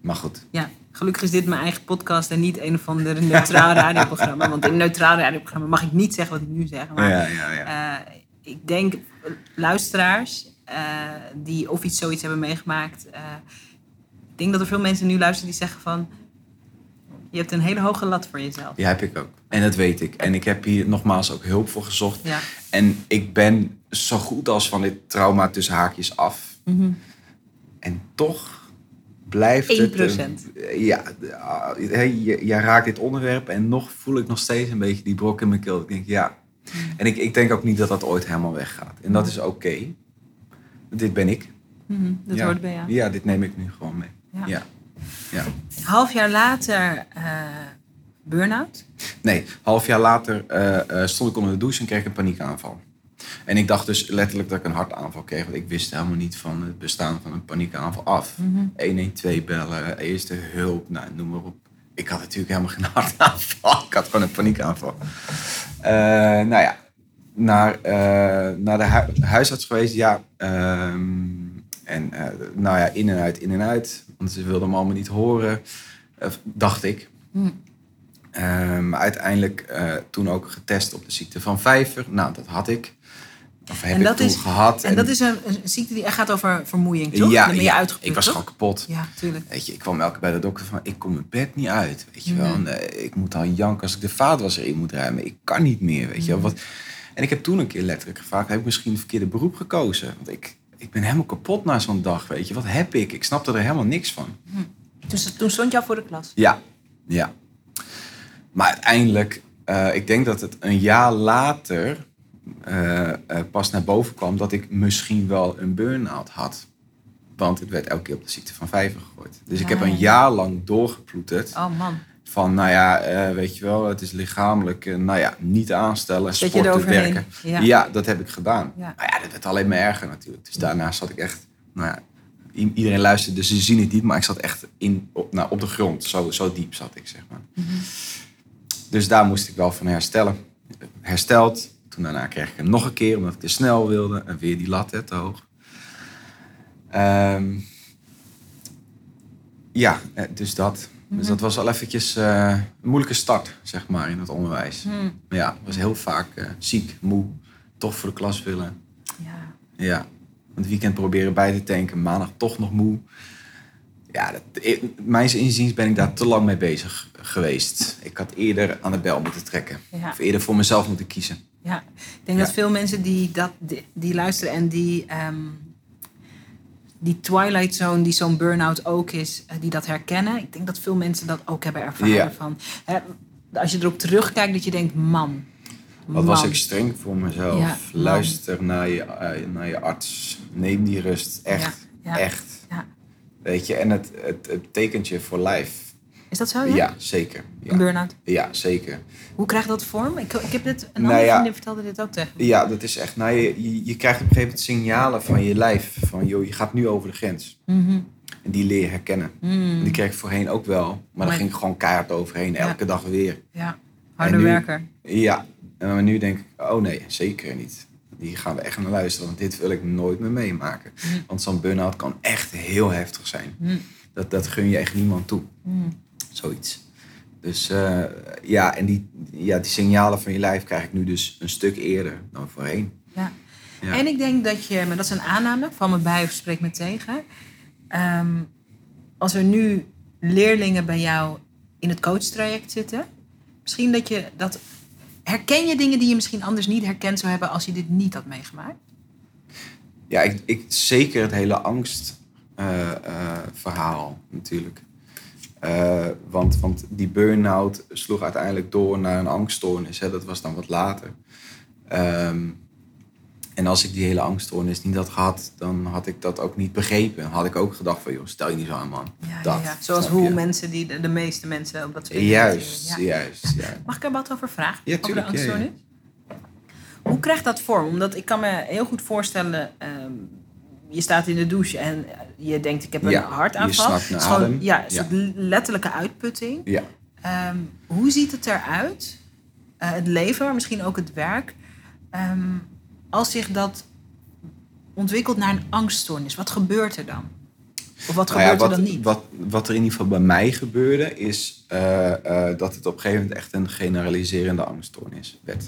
Maar goed. Ja, gelukkig is dit mijn eigen podcast en niet een of ander neutraal radioprogramma. Want in een neutraal radioprogramma mag ik niet zeggen wat ik nu zeg. Maar ja, ja, ja. eh, ik denk eh, luisteraars eh, die of iets zoiets hebben meegemaakt. ik denk dat er veel mensen nu luisteren die zeggen van... Je hebt een hele hoge lat voor jezelf. Die heb ik ook. En dat weet ik. En ik heb hier nogmaals ook hulp voor gezocht. Ja. En ik ben zo goed als van dit trauma tussen haakjes af. Mhm. En toch blijft het... 1%. eh, ja, ah, je, jij raakt dit onderwerp en nog voel ik nog steeds een beetje die brok in mijn keel. Ik denk, ja. En ik, ik denk ook niet dat dat ooit helemaal weggaat. En dat is oké. Dit ben ik. Mhm, Dat ja. hoort bij jou. Ja, dit neem ik nu gewoon mee. Ja. Ja. ja. Half jaar later eh, burn-out? Nee, half jaar later eh, stond ik onder de douche en kreeg ik een paniekaanval. En ik dacht dus letterlijk dat ik een hartaanval kreeg. Want ik wist helemaal niet van het bestaan van een paniekaanval af. 112 bellen, eerste hulp, nou, noem maar op. Ik had natuurlijk helemaal geen hartaanval. Ik had gewoon een paniekaanval. Eh, nou ja, naar, eh, naar de hu- huisarts geweest, ja. ehm, en eh, nou ja, in en uit, in en uit. Want ze wilden me allemaal niet horen, dacht ik. Maar uiteindelijk toen ook getest op de ziekte van Vijver. Nou, dat had ik. Of heb En dat is- gehad. En dat is een, een ziekte die echt gaat over vermoeiing, toch? ja, Dan ben je ja, ik was toch? gewoon kapot. Ja, tuurlijk. Weet je, ik kwam elke keer bij de dokter van, ik kom mijn bed niet uit. Weet je wel, Mhm. Nee, ik moet al janken als ik de vaatwasser in moet ruimen. Ik kan niet meer, weet je wel. Mhm. Wat... En ik heb toen een keer letterlijk gevraagd, heb ik misschien het verkeerde beroep gekozen? Want ik, ik ben helemaal kapot na zo'n dag, weet je. Wat heb ik? Ik snapte er helemaal niks van. Toen, toen stond je al voor de klas. Ja, ja. Maar uiteindelijk, eh, ik denk dat het een jaar later eh, pas naar boven kwam dat ik misschien wel een burn-out had. Want het werd elke keer op de ziekte van vijver gegooid. Dus ik heb Ah, een ja. jaar lang doorgeploeterd. Oh man. Van, nou ja, eh, weet je wel, het is lichamelijk, eh, nou ja, niet aanstellen, sporten, werken. Ja. Ja. dat heb ik gedaan. Ja. Maar ja, dat werd alleen maar erger natuurlijk. Dus daarna zat ik echt, nou ja, iedereen luisterde, dus ze zien het niet, maar ik zat echt in, op, nou, op de grond. Zo, zo diep zat ik, zeg maar. Mhm. Dus daar moest ik wel van herstellen. Hersteld. Toen daarna kreeg ik hem nog een keer, omdat ik te snel wilde. En weer die lat hè, te hoog. Ehm, ja, eh, dus dat. Mhm. Dus dat was al eventjes eh, een moeilijke start, zeg maar, in het onderwijs. Hm. Maar ja, was heel vaak eh, ziek, moe, toch voor de klas willen. Ja. Ja, het weekend proberen bij te tanken, maandag toch nog moe. Ja, dat, mijns inziens ben ik daar te lang mee bezig geweest. Ik had eerder aan de bel moeten trekken. Ja. Of eerder voor mezelf moeten kiezen. Ja, ik denk Ja. dat veel mensen die, dat, die, die luisteren en die, ehm, die twilight zone, die zo'n burn-out ook is, eh, die dat herkennen. Ik denk dat veel mensen dat ook hebben ervaren. Ja. Van, hè, als je erop terugkijkt, dat je denkt, man. Wat was ik streng voor mezelf. Ja. Luister naar je, eh, naar je arts. Neem die rust. Echt. Echt. Ja. Weet je, en het, het, het tekent je voor life. Is dat zo? Ja, Ja? zeker. Een Ja. burn-out. ja, zeker. Hoe krijg je dat vorm? Ik, ik heb dit, een Nou andere ja. vriendin vertelde dit ook tegen. Ja, dat is echt. Nou, je, je, je krijgt op een gegeven moment signalen van je lijf. Van, joh, je gaat nu over de grens. Mhm. En die leer je herkennen. Mm. Die kreeg ik voorheen ook wel. Maar Maar- daar ging ik gewoon keihard overheen. Elke dag weer. Ja, harde werker. Ja. En nu denk ik, oh nee, zeker niet. Die gaan we echt naar luisteren. Want dit wil ik nooit meer meemaken. Mm. Want zo'n burn-out kan echt heel heftig zijn. Dat, dat gun je echt niemand toe. Zoiets. Dus eh, ja, en die, ja, die signalen van je lijf krijg ik nu dus een stuk eerder dan voorheen. Ja. Ja. En ik denk dat je, maar dat is een aanname, van me bij of spreek me tegen. Ehm, als er nu leerlingen bij jou in het coachtraject zitten, misschien dat je dat. Herken je dingen die je misschien anders niet herkend zou hebben als je dit niet had meegemaakt? Ja, ik, ik, zeker het hele angstverhaal natuurlijk. Eh, want, want die burn-out sloeg uiteindelijk door naar een angststoornis. Hè. Dat was dan wat later. Ehm, en als ik die hele angststoornis niet had gehad, dan had ik dat ook niet begrepen. Dan had ik ook gedacht van, joh, stel je niet zo aan, man. Ja, dat, ja, ja. Zoals hoe je? mensen, die, de, de meeste mensen op dat soort Juist, juist. Ja. Mag ik er wat over vragen? Ja, over de angststoornis? Hoe krijgt dat vorm? Omdat ik kan me heel goed voorstellen... ehm, je staat in de douche en je denkt ik heb een Ja, hartaanval. je Het is gewoon, adem. Ja, soort letterlijke uitputting. ja. Ehm, hoe ziet het eruit, eh, het leven, misschien ook het werk, ehm, als zich dat ontwikkelt naar een angststoornis? Wat gebeurt er dan? Of wat Nou ja, gebeurt wat, er dan niet? Wat, wat er in ieder geval bij mij gebeurde, is eh, eh, dat het op een gegeven moment echt een generaliserende angststoornis werd.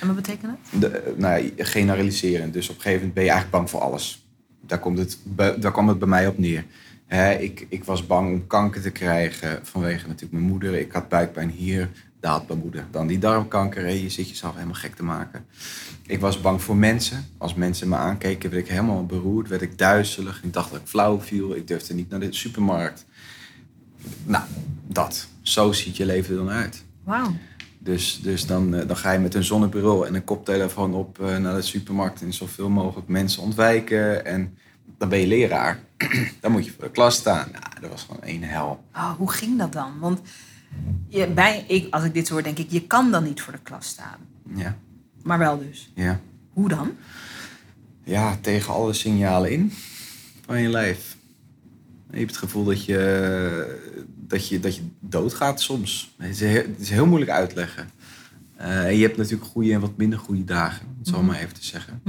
En wat betekent dat? De, nou, ja, generaliserend. Dus op een gegeven moment ben je eigenlijk bang voor alles. Daar, komt het, daar kwam het bij mij op neer. Ik, ik was bang om kanker te krijgen vanwege natuurlijk mijn moeder. Ik had buikpijn hier, daar had mijn moeder. Dan die darmkanker, hè, je zit jezelf helemaal gek te maken. Ik was bang voor mensen. Als mensen me aankeken, werd ik helemaal beroerd, werd ik duizelig. Ik dacht dat ik flauw viel. Ik durfde niet naar de supermarkt. Nou, dat. Zo ziet je leven er dan uit. Wauw. Dus, dus dan, eh, dan ga je met een zonnebril en een koptelefoon op eh, naar de supermarkt en zoveel mogelijk mensen ontwijken. En dan ben je leraar. dan moet je voor de klas staan. Nou, dat was gewoon één hel. Oh, hoe ging dat dan? Want je, bij, ik, als ik dit hoor, denk ik, je kan dan niet voor de klas staan. Ja, Maar wel dus. ja. Hoe dan? Ja, tegen alle signalen in van je lijf. Je hebt het gevoel dat je, dat je, dat je doodgaat soms. Het is heel, het is heel moeilijk uitleggen. Eh, en je hebt natuurlijk goede en wat minder goede dagen, om het zo maar even te zeggen.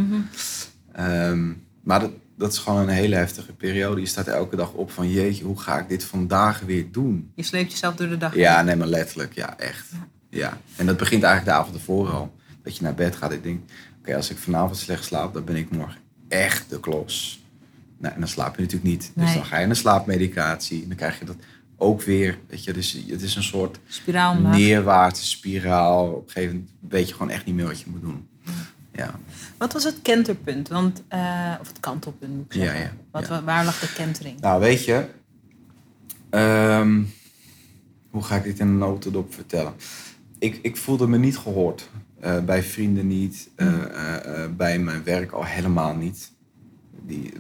Ehm, maar dat, dat is gewoon een hele heftige periode. Je staat elke dag op van jeetje, hoe ga ik dit vandaag weer doen? Je sleept jezelf door de dag. Ja, nee, maar letterlijk, ja, echt. Ja. En dat begint eigenlijk de avond ervoor al. Dat je naar bed gaat en denkt, oké, als ik vanavond slecht slaap, dan ben ik morgen echt de klos. Nou, en dan slaap je natuurlijk niet. Dus dan ga je naar slaapmedicatie. En dan krijg je dat ook weer. Weet je, dus het is een soort Spiraal neerwaartse spiraal. Op een gegeven moment weet je gewoon echt niet meer wat je moet doen. Ja, Wat was het kenterpunt? Want, eh, of het kantelpunt moet ik zeggen. ja, Wat, ja. Waar lag de kentering? nou weet je, ehm, hoe ga ik dit in een notendop vertellen? Ik, ik voelde me niet gehoord. Eh, bij vrienden niet, eh, eh, bij mijn werk al helemaal niet. Die,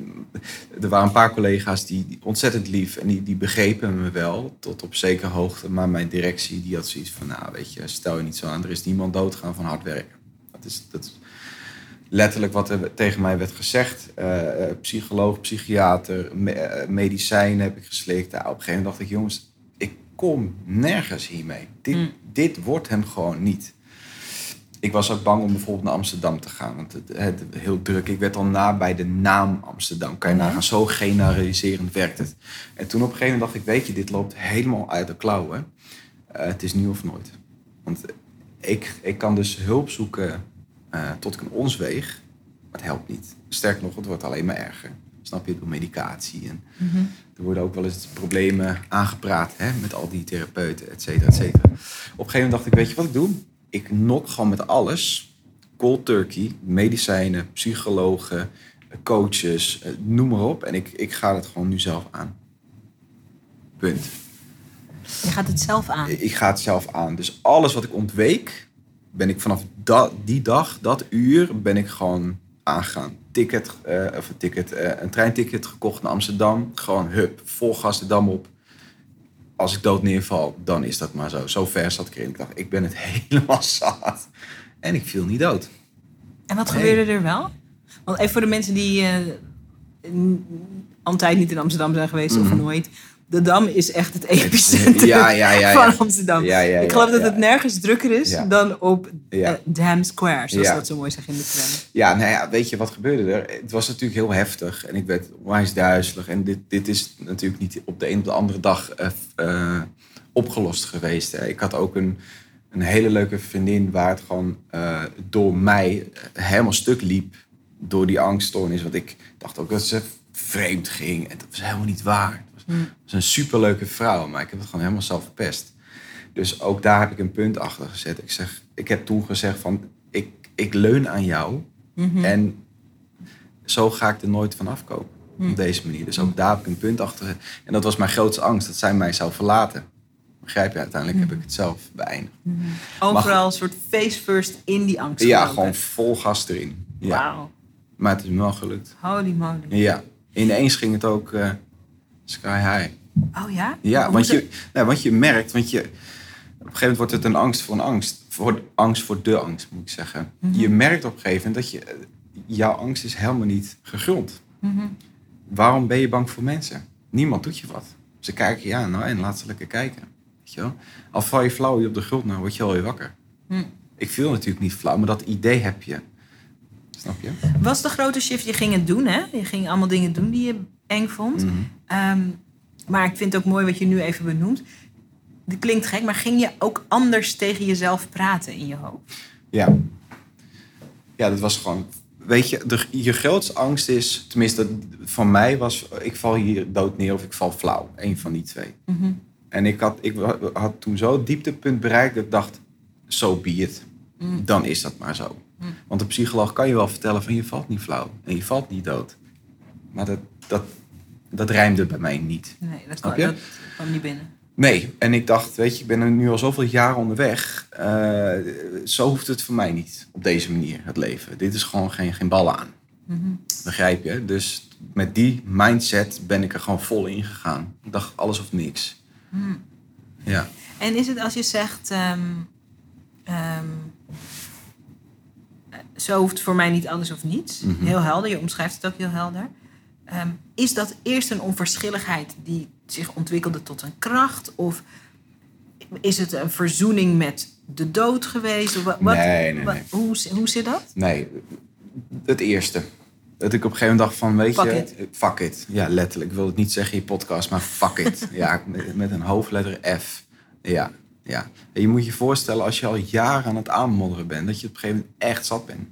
er waren een paar collega's die, die ontzettend lief en die, die begrepen me wel tot op zekere hoogte. Maar mijn directie die had zoiets van, nou weet je, stel je niet zo aan. Er is niemand doodgaan van hard werken. Dat is, dat is letterlijk wat er tegen mij werd gezegd. Eh, eh, psycholoog, psychiater, me- eh, medicijnen heb ik geslikt. Nou, op een gegeven moment dacht ik, jongens, ik kom nergens hiermee. Dit, Mm. dit wordt hem gewoon niet. Ik was ook bang om bijvoorbeeld naar Amsterdam te gaan. Want het, het heel druk. Ik werd al na bij de naam Amsterdam. Kan je Mhm. nagaan, zo generaliserend werkt het. En toen op een gegeven moment dacht ik, weet je, dit loopt helemaal uit de klauwen. Eh, het is nu of nooit. Want ik, ik kan dus hulp zoeken eh, tot ik een ons weeg. Maar het helpt niet. Sterker nog, het wordt alleen maar erger. Snap je, door medicatie. En Mhm. er worden ook wel eens problemen aangepraat hè, met al die therapeuten, et cetera, et cetera. Op een gegeven moment dacht ik, weet je wat ik doe? Ik nok gewoon met alles. Cold turkey, medicijnen, psychologen, coaches, eh, noem maar op. En ik, ik ga het gewoon nu zelf aan. Punt. Je gaat het zelf aan. Ik ga het zelf aan. Dus alles wat ik ontweek, ben ik vanaf die dag, dat uur, ben ik gewoon aangegaan. Ticket, eh, of een ticket, eh, een treinticket gekocht naar Amsterdam. Gewoon hup, vol gas de dam op. Als ik dood neerval, dan is dat maar zo. Zo ver zat ik erin. Ik dacht, ik ben het helemaal zat. En ik viel niet dood. En wat Nee. gebeurde er wel? Want even voor de mensen die n- altijd niet in Amsterdam zijn geweest of Mhm. nooit. De Dam is echt het epicentrum Ja, ja, ja, van Amsterdam. Ik geloof dat het nergens drukker is dan op eh, Dam Square, zoals dat zo mooi zeggen in de tram. Ja, nou ja, weet je wat gebeurde er? Het was natuurlijk heel heftig en ik werd onwijs duizelig. En dit, dit is natuurlijk niet op de een of de andere dag eh, eh, opgelost geweest. Hè. Ik had ook een, een hele leuke vriendin waar het gewoon door mij helemaal stuk liep. Door die angststoornis. Want ik dacht ook dat ze vreemd ging. En dat was helemaal niet waar. Hmm. het was een superleuke vrouw, maar ik heb het gewoon helemaal zelf verpest. Dus ook daar heb ik een punt achter gezet. Ik, zeg, ik heb toen gezegd van, ik, ik leun aan jou. Mhm. En zo ga ik er nooit van afkomen. Op deze manier. Dus ook daar heb ik een punt achter. gezet. En dat was mijn grootste angst, dat zij mij zou verlaten. Begrijp je? Uiteindelijk heb ik het zelf beëindigd. Overal een soort face first in die angst. Ja, gewoon vol gas erin. Ja. Wauw. Maar het is me wel gelukt. Holy moly. Ja. Ineens ging het ook eh, sky high. Oh ja? Ja, want je, nou, want je merkt, want je, op een gegeven moment wordt het een angst voor een angst. Voor angst voor de angst, moet ik zeggen. Mhm. Je merkt op een gegeven moment dat je, eh, jouw angst is helemaal niet gegrond. Mhm. Waarom ben je bang voor mensen? Niemand doet je wat. Ze kijken je aan nou, en laat ze lekker kijken. Weet je wel? Al val je flauw hier op de grond, nou word je alweer wakker. Hm. Ik viel natuurlijk niet flauw, maar dat idee heb je. Snap je? Was de grote shift, je ging het doen hè? Je ging allemaal dingen doen die je eng vond. Mhm. Ehm, maar ik vind het ook mooi wat je nu even benoemt. Die klinkt gek, maar ging je ook anders tegen jezelf praten in je hoofd? Ja. Ja, dat was gewoon... Weet je, de, je grootste angst is... Tenminste, dat van mij was... Ik val hier dood neer of ik val flauw. Eén van die twee. Mhm. En ik had, ik had toen zo het dieptepunt bereikt... dat ik dacht, zo be it. Mm. Dan is dat maar zo. Want een psycholoog kan je wel vertellen van... je valt niet flauw en je valt niet dood. Maar dat, dat, dat rijmde bij mij niet. Nee, dat kwam, dat kwam niet binnen. Nee, en ik dacht, weet je, ik ben er nu al zoveel jaren onderweg. Eh, zo hoeft het voor mij niet, op deze manier, het leven. Dit is gewoon geen, geen ballen aan. Mhm. Begrijp je? Dus met die mindset ben ik er gewoon vol in gegaan. Ik dacht, alles of niks. Hmm. Ja. En is het als je zegt, ehm, ehm, eh, zo hoeft het voor mij niet alles of niets. Mhm. Heel helder, je omschrijft het ook heel helder. Ehm, is dat eerst een onverschilligheid die zich ontwikkelde tot een kracht? Of is het een verzoening met de dood geweest? Wat, Nee, nee, wat- hoe, hoe zit dat? Nee, het eerste. Dat ik op een gegeven moment dacht van, weet Fuck je... it. Fuck it. Ja, letterlijk. Ik wil het niet zeggen in je podcast, maar fuck it. ja, met, met een hoofdletter F. Ja, ja. En je moet je voorstellen, als je al jaren aan het aanmodderen bent... dat je op een gegeven moment echt zat bent.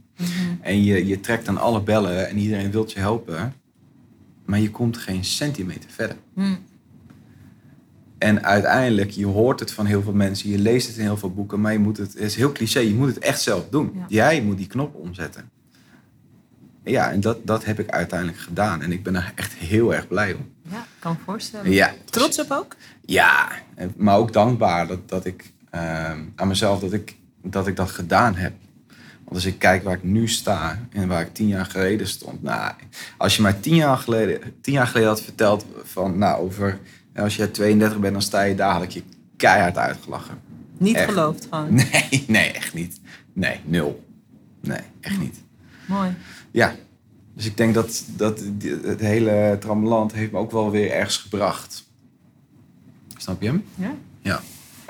En je, je trekt aan alle bellen en iedereen wil je helpen. Maar je komt geen centimeter verder. Hm. En uiteindelijk, je hoort het van heel veel mensen, je leest het in heel veel boeken, maar je moet het, het is heel cliché, je moet het echt zelf doen. Ja. Jij moet die knop omzetten. Ja, en dat, dat heb ik uiteindelijk gedaan. En ik ben er echt heel erg blij om. Ja, ik kan me voorstellen. Ja, Trots op ook? ja, maar ook dankbaar dat, dat ik ehm, aan mezelf dat ik, dat ik dat gedaan heb. Want als ik kijk waar ik nu sta en waar ik tien jaar geleden stond. Nou, als je mij tien jaar geleden, tien jaar geleden had verteld van, nou, over, als je 32 bent, dan sta je daar, had ik je keihard uitgelachen. Niet Echt. geloofd gewoon. Nee, nee, echt niet. Nee, nul. Nee, echt niet. Mooi. Ja, dus ik denk dat, dat het hele trammeland heeft me ook wel weer ergens gebracht. Snap je hem? Ja? Ja.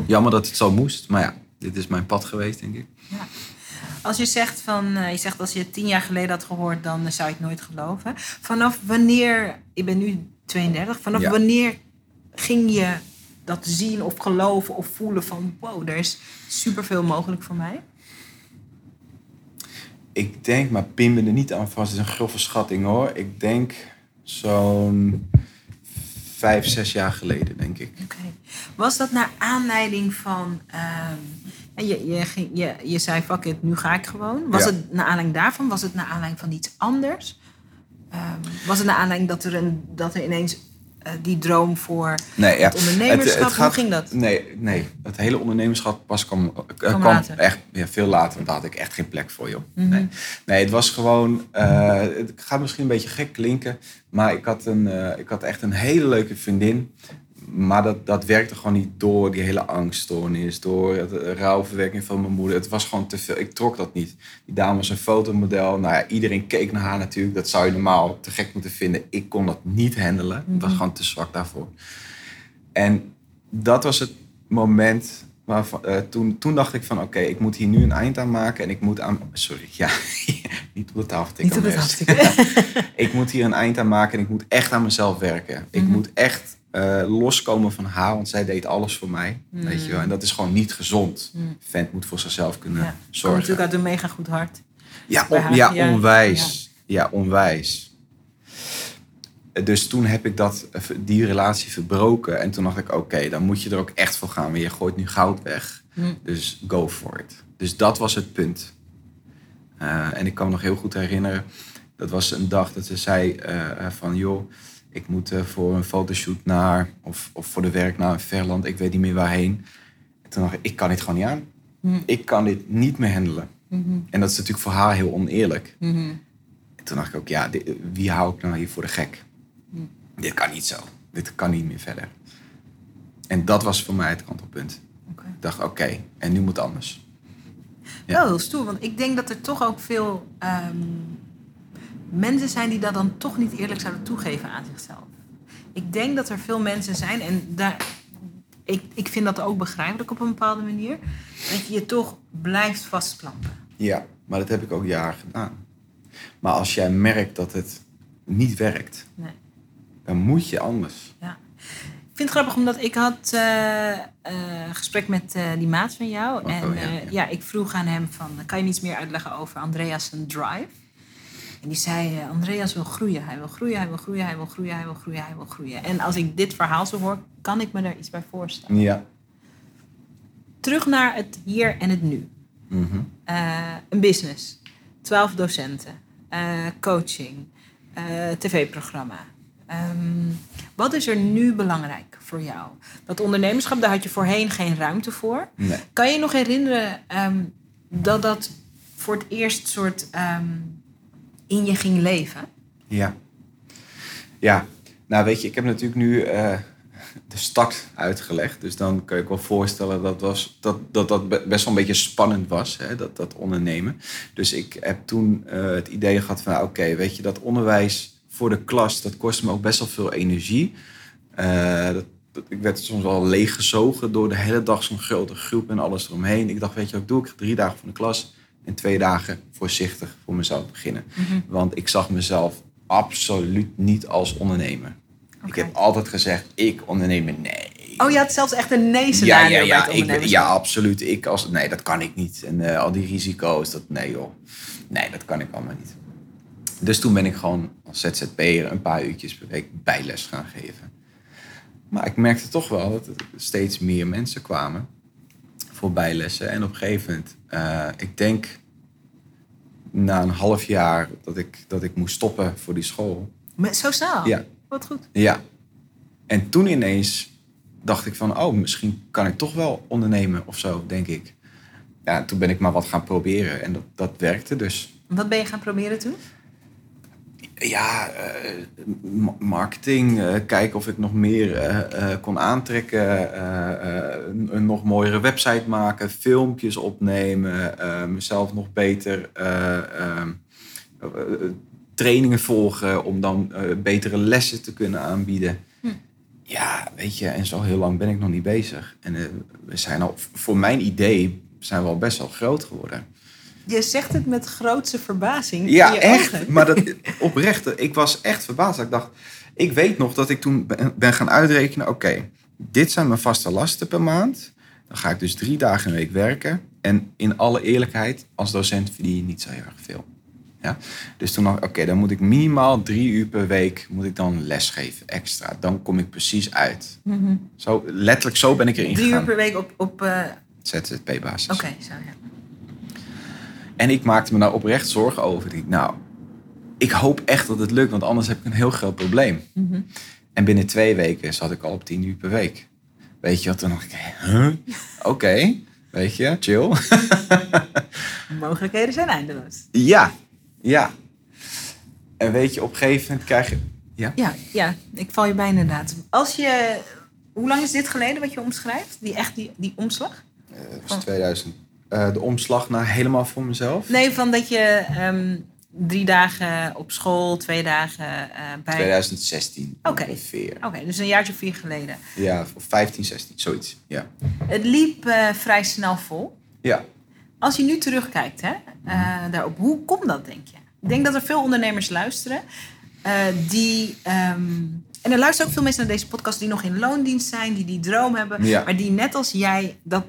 Jammer dat het zo moest, maar ja, dit is mijn pad geweest, denk ik. Ja. Als je zegt van, eh, je zegt als je het tien jaar geleden had gehoord, dan zou je het nooit geloven. Vanaf wanneer, ik ben nu 32, vanaf Ja. wanneer ging je dat zien of geloven of voelen van, wow, er is superveel mogelijk voor mij? Ik denk, maar pin me er niet aan vast, het is een grove schatting hoor. Ik denk zo'n vijf, zes jaar geleden, denk ik. Was dat naar aanleiding van, en je, je, ging, je, je zei, fuck it, nu ga ik gewoon. Was Ja. het naar aanleiding daarvan? Was het naar aanleiding van iets anders? Ehm, was het naar aanleiding dat er, een, dat er ineens die droom voor Nee, ja. het ondernemerschap, hoe ging dat? Nee, nee, het hele ondernemerschap pas kwam, eh, kwam later. echt ja, veel later. Want daar had ik echt geen plek voor, joh. Mhm. nee. nee, het was gewoon... eh, het gaat misschien een beetje gek klinken. Maar ik had, een, eh, ik had echt een hele leuke vriendin. Maar dat, dat werkte gewoon niet door die hele angststoornis. Door het eh, rouwverwerking van mijn moeder. Het was gewoon te veel. Ik trok dat niet. Die dame was een fotomodel. Nou ja, iedereen keek naar haar natuurlijk. Dat zou je normaal te gek moeten vinden. Ik kon dat niet handelen. Ik was Mhm. gewoon te zwak daarvoor. En dat was het moment waarvan, eh, toen, toen dacht ik van oké, ik moet hier nu een eind aan maken en ik moet aan. Sorry, ja, niet op de tafel tikken. Niet op ik moet hier een eind aan maken en ik moet echt aan mezelf werken. Ik Mhm. moet echt eh, loskomen van haar, want zij deed alles voor mij. Weet je wel? En dat is gewoon niet gezond. Mhm. Vent moet voor zichzelf kunnen Ja. Komt zorgen. natuurlijk uit een mega goed hart. Ja, on- ja, Ja, onwijs. Ja. onwijs. Dus toen heb ik dat, eh, die relatie verbroken. En toen dacht ik, oké, dan moet je er ook echt voor gaan. Want je gooit nu goud weg. Hm. Dus go for it. Dus dat was het punt. Eh, en ik kan me nog heel goed herinneren. Dat was een dag dat ze zei van... joh, ik moet eh, voor een fotoshoot naar... Of, of voor de werk naar een ver land. Ik weet niet meer waarheen. En toen dacht ik, ik kan dit gewoon niet aan. Hm. Ik kan dit niet meer handelen. Mhm. En dat is natuurlijk voor haar heel oneerlijk. Mhm. En toen dacht ik ook, ja, dit- wie hou ik nou hier voor de gek? Dit kan niet zo. Dit kan niet meer verder. En dat was voor mij het kantelpunt. Oké. Ik dacht, oké, en nu moet het anders. Ja. Wel heel stoer, want ik denk dat er toch ook veel ehm, mensen zijn die dat dan toch niet eerlijk zouden toegeven aan zichzelf. Ik denk dat er veel mensen zijn, en daar, ik, ik vind dat ook begrijpelijk op een bepaalde manier, dat je je toch blijft vastklampen. Ja, maar dat heb ik ook jaren gedaan. Maar als jij merkt dat het niet werkt, Nee. dan moet je anders. Ja. Ik vind het grappig, omdat ik had een gesprek met eh, die maat van jou. Oh, en oh, ja, ja. ja, ik vroeg aan hem van, kan je niets meer uitleggen over Andreas' drive? En die zei, eh, Andreas wil groeien. Hij wil groeien, hij wil groeien, hij wil groeien, hij wil groeien, hij wil groeien. En als ik dit verhaal zo hoor, kan ik me daar iets bij voorstellen. Ja. Terug naar het hier en het nu. Mhm. Eh, een business, twaalf docenten, eh, coaching, tv-programma. Ehm, wat is er nu belangrijk voor jou? Dat ondernemerschap, daar had je voorheen geen ruimte voor. Nee. Kan je je nog herinneren ehm, dat dat voor het eerst soort ehm, in je ging leven? Ja. Ja. Nou, weet je, ik heb natuurlijk nu... eh, de start uitgelegd. Dus dan kan je wel voorstellen dat was, dat, dat, dat best wel een beetje spannend was, hè, dat, dat ondernemen. Dus ik heb toen uh, het idee gehad van, oké, weet je, dat onderwijs voor de klas, dat kostte me ook best wel veel energie. Uh, dat, ik werd soms wel leeggezogen door de hele dag zo'n grote groep en alles eromheen. Ik dacht, weet je wat ik doe? Ik drie dagen van de klas en twee dagen voorzichtig voor mezelf beginnen. Mhm. Want ik zag mezelf absoluut niet als ondernemer. Ik heb altijd gezegd, ik ondernemer, nee. Oh, je had zelfs echt een nee-scenario ja, ja, ja, ik, ja, absoluut. Ik als, nee, dat kan ik niet. En uh, al die risico's, dat, nee joh. Nee, dat kan ik allemaal niet. Dus toen ben ik gewoon als ZZP'er een paar uurtjes per week bijles gaan geven. Maar ik merkte toch wel dat er steeds meer mensen kwamen voor bijlessen. En op een gegeven moment, uh, ik denk na een half jaar dat ik, dat ik moest stoppen voor die school. Met, zo snel? Ja. Wat goed. Ja. En toen ineens dacht ik van, oh, misschien kan ik toch wel ondernemen of zo, denk ik. Ja, toen ben ik maar wat gaan proberen en dat, dat werkte dus. Wat ben je gaan proberen toen? Ja, uh, marketing, uh, kijken of ik nog meer uh, kon aantrekken, een, een, nog mooiere website maken, filmpjes opnemen, mezelf nog beter trainingen volgen om dan betere lessen te kunnen aanbieden. Hm. Ja, weet je, en zo heel lang ben ik nog niet bezig. En we zijn al, voor mijn idee zijn we al best wel groot geworden. Je zegt het met grootste verbazing. Ja, echt. Maar dat, oprecht, ik was echt verbaasd. Ik dacht, ik weet nog dat ik toen ben gaan uitrekenen: oké, dit zijn mijn vaste lasten per maand. Dan ga ik dus drie dagen een week werken. En in alle eerlijkheid, als docent verdien je niet zo heel erg veel. Ja? Dus toen dacht ik, oké, dan moet ik minimaal drie uur per week moet ik dan lesgeven extra. Dan kom ik precies uit. Mhm. zo, letterlijk zo ben ik erin drie gegaan. Drie uur per week op... op uh... Eh, ZZP-basis. Oké, zo ja. En ik maakte me daar oprecht zorgen over. Ik, nou, ik hoop echt dat het lukt, want anders heb ik een heel groot probleem. Mhm. En binnen twee weken zat ik al op tien uur per week. Weet je wat? Toen dacht ik, huh? oké, weet je, chill. Mogelijkheden zijn eindeloos. Ja, ja. En weet je, op een gegeven moment krijg je... Ja, ja, ja ik val je bij inderdaad. Als je... Hoe lang is dit geleden wat je omschrijft? Die, echt die, die omslag? Uh, dat was 2000 de omslag naar helemaal voor mezelf? Nee, van dat je um, drie dagen op school, twee dagen uh, bij... 2016 Oké, Oké, dus een jaartje of vier geleden. Ja, of 15, 16, zoiets. Ja. Het liep uh, vrij snel vol. Ja. Als je nu terugkijkt hè, daarop, hoe komt dat, denk je? Ik denk dat er veel ondernemers luisteren die... Um, en er luisteren ook veel mensen naar deze podcast die nog in loondienst zijn, die die droom hebben, ja. maar die net als jij dat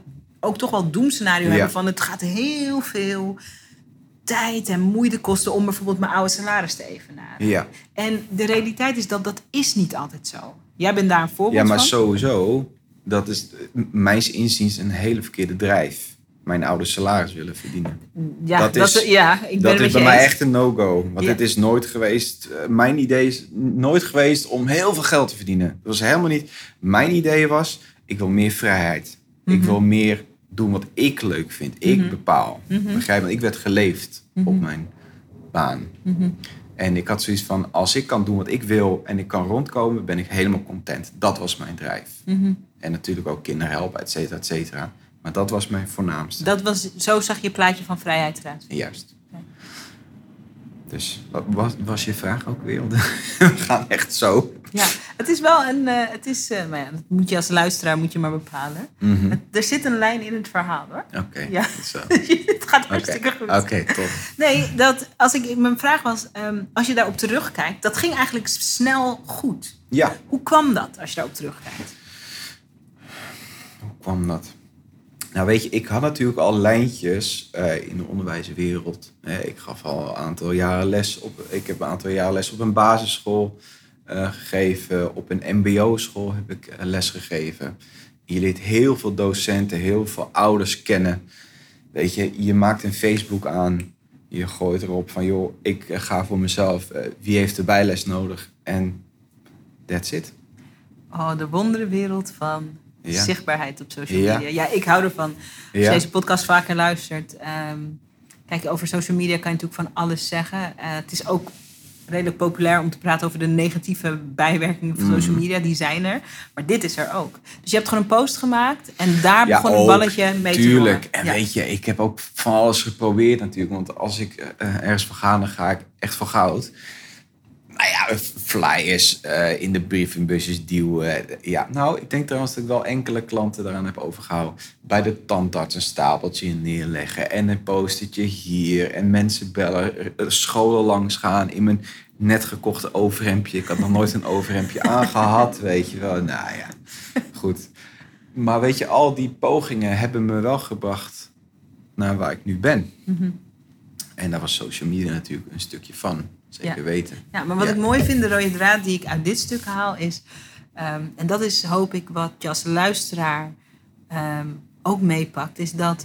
ook toch wel doemscenario hebben van het gaat heel veel tijd en moeite kosten om bijvoorbeeld mijn oude salaris te evenaren. Ja. En de realiteit is dat dat is niet altijd zo. Jij bent daar een voorbeeld van. Ja, maar sowieso, dat is mijns inziens een hele verkeerde drijf. Mijn oude salaris willen verdienen. Ja, dat is, ja, ik dat is bij mij echt een no-go. Want het is nooit geweest, eh, mijn idee is nooit geweest om heel veel geld te verdienen. Dat was helemaal niet. Mijn idee was, ik wil meer vrijheid. Ik mhm. wil meer doen wat ik leuk vind. Ik mhm. bepaal. Mm Begrijp me? Ik werd geleefd op mhm. mijn baan. Mhm. En ik had zoiets van, als ik kan doen wat ik wil en ik kan rondkomen, ben ik helemaal content. Dat was mijn drijf. En natuurlijk ook kinderen helpen, et cetera, et cetera. Maar dat was mijn voornaamste. Dat was, zo zag je plaatje van vrijheid eruit? Juist. Dus wat was je vraag ook weer? We gaan echt zo. Ja, het is wel een. Uh, het is, uh, maar ja, dat moet je als luisteraar moet je maar bepalen. Mm het, er zit een lijn in het verhaal hoor. Oké. ja. het gaat hartstikke goed. Oké, okay, top. Nee, dat, als ik, mijn vraag was: um, als je daarop terugkijkt, dat ging eigenlijk snel goed. Ja. Hoe kwam dat als je daarop terugkijkt? Hoe kwam dat? Nou weet je, ik had natuurlijk al lijntjes uh, in de onderwijswereld. ik gaf al een aantal jaren les op. Ik heb een aantal jaren les op een basisschool gegeven. Op een MBO-school heb ik uh, les gegeven. Je leert heel veel docenten, heel veel ouders kennen. Weet je, je maakt een Facebook aan. Je gooit erop van, joh, ik ga voor mezelf. wie heeft de bijles nodig? En that's it. Oh, de wonderenwereld van zichtbaarheid op social media. Ja, ik hou ervan. Als je deze podcast vaker luistert. Um, kijk, over social media kan je natuurlijk van alles zeggen. Uh, het is ook redelijk populair om te praten over de negatieve bijwerkingen van Mm. social media. Die zijn er. Maar dit is er ook. Dus je hebt gewoon een post gemaakt en daar begon een ook, balletje mee te Tuurlijk. rollen. En Ja. weet je, ik heb ook van alles geprobeerd natuurlijk. Want als ik eh, ergens voor ga, dan ga ik echt voor goud. Nou ja, flyers eh, in de brievenbusjes duwen. Ja, nou, ik denk trouwens dat ik wel enkele klanten daaraan heb overgehouden. Bij de tandarts een stapeltje neerleggen. En een postertje hier. En mensen bellen, eh, scholen langs gaan in mijn net gekochte overhemdje. Ik had nog nooit een overhemdje aangehad, weet je wel. Nou ja, goed. Maar weet je, al die pogingen hebben me wel gebracht naar waar ik nu ben. Mhm. En daar was social media natuurlijk een stukje van. Zeker Ja. weten. Ja, maar wat Ja. ik mooi vind, de rode draad die ik uit dit stuk haal, is. ehm, en dat is hoop ik wat je als luisteraar ehm, ook meepakt, is dat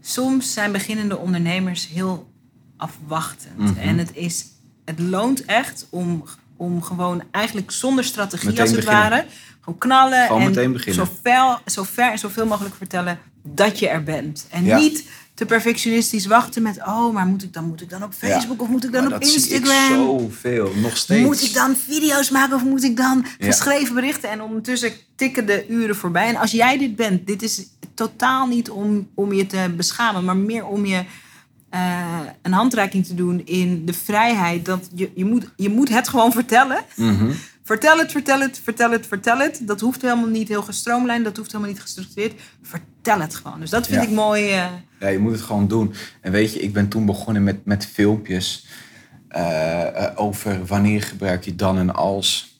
soms zijn beginnende ondernemers heel afwachtend. Mhm. En het, is, het loont echt om, om gewoon eigenlijk zonder strategie Meteen als het beginnen. ware, gewoon knallen Gewoon en zo ver, zo ver en zoveel mogelijk vertellen dat je er bent. En Ja. niet te perfectionistisch wachten met, oh, maar moet ik dan, moet ik dan op Ja. Facebook of moet ik dan Maar op dat zie ik Instagram? zoveel, nog steeds. Moet ik dan video's maken of moet ik dan Ja. geschreven berichten? En ondertussen tikken de uren voorbij. En als jij dit bent, dit is totaal niet om, om je te beschamen, maar meer om je eh, een handreiking te doen in de vrijheid. Dat je, je, moet, je moet het gewoon vertellen. Mhm. Vertel het, vertel het, vertel het, vertel het. Dat hoeft helemaal niet heel gestroomlijnd, dat hoeft helemaal niet gestructureerd. Vertel het gewoon. Dus dat vind Ja. ik mooi. eh, Ja, je moet het gewoon doen. En weet je, ik ben toen begonnen met, met filmpjes eh, eh, over wanneer gebruik je dan en als.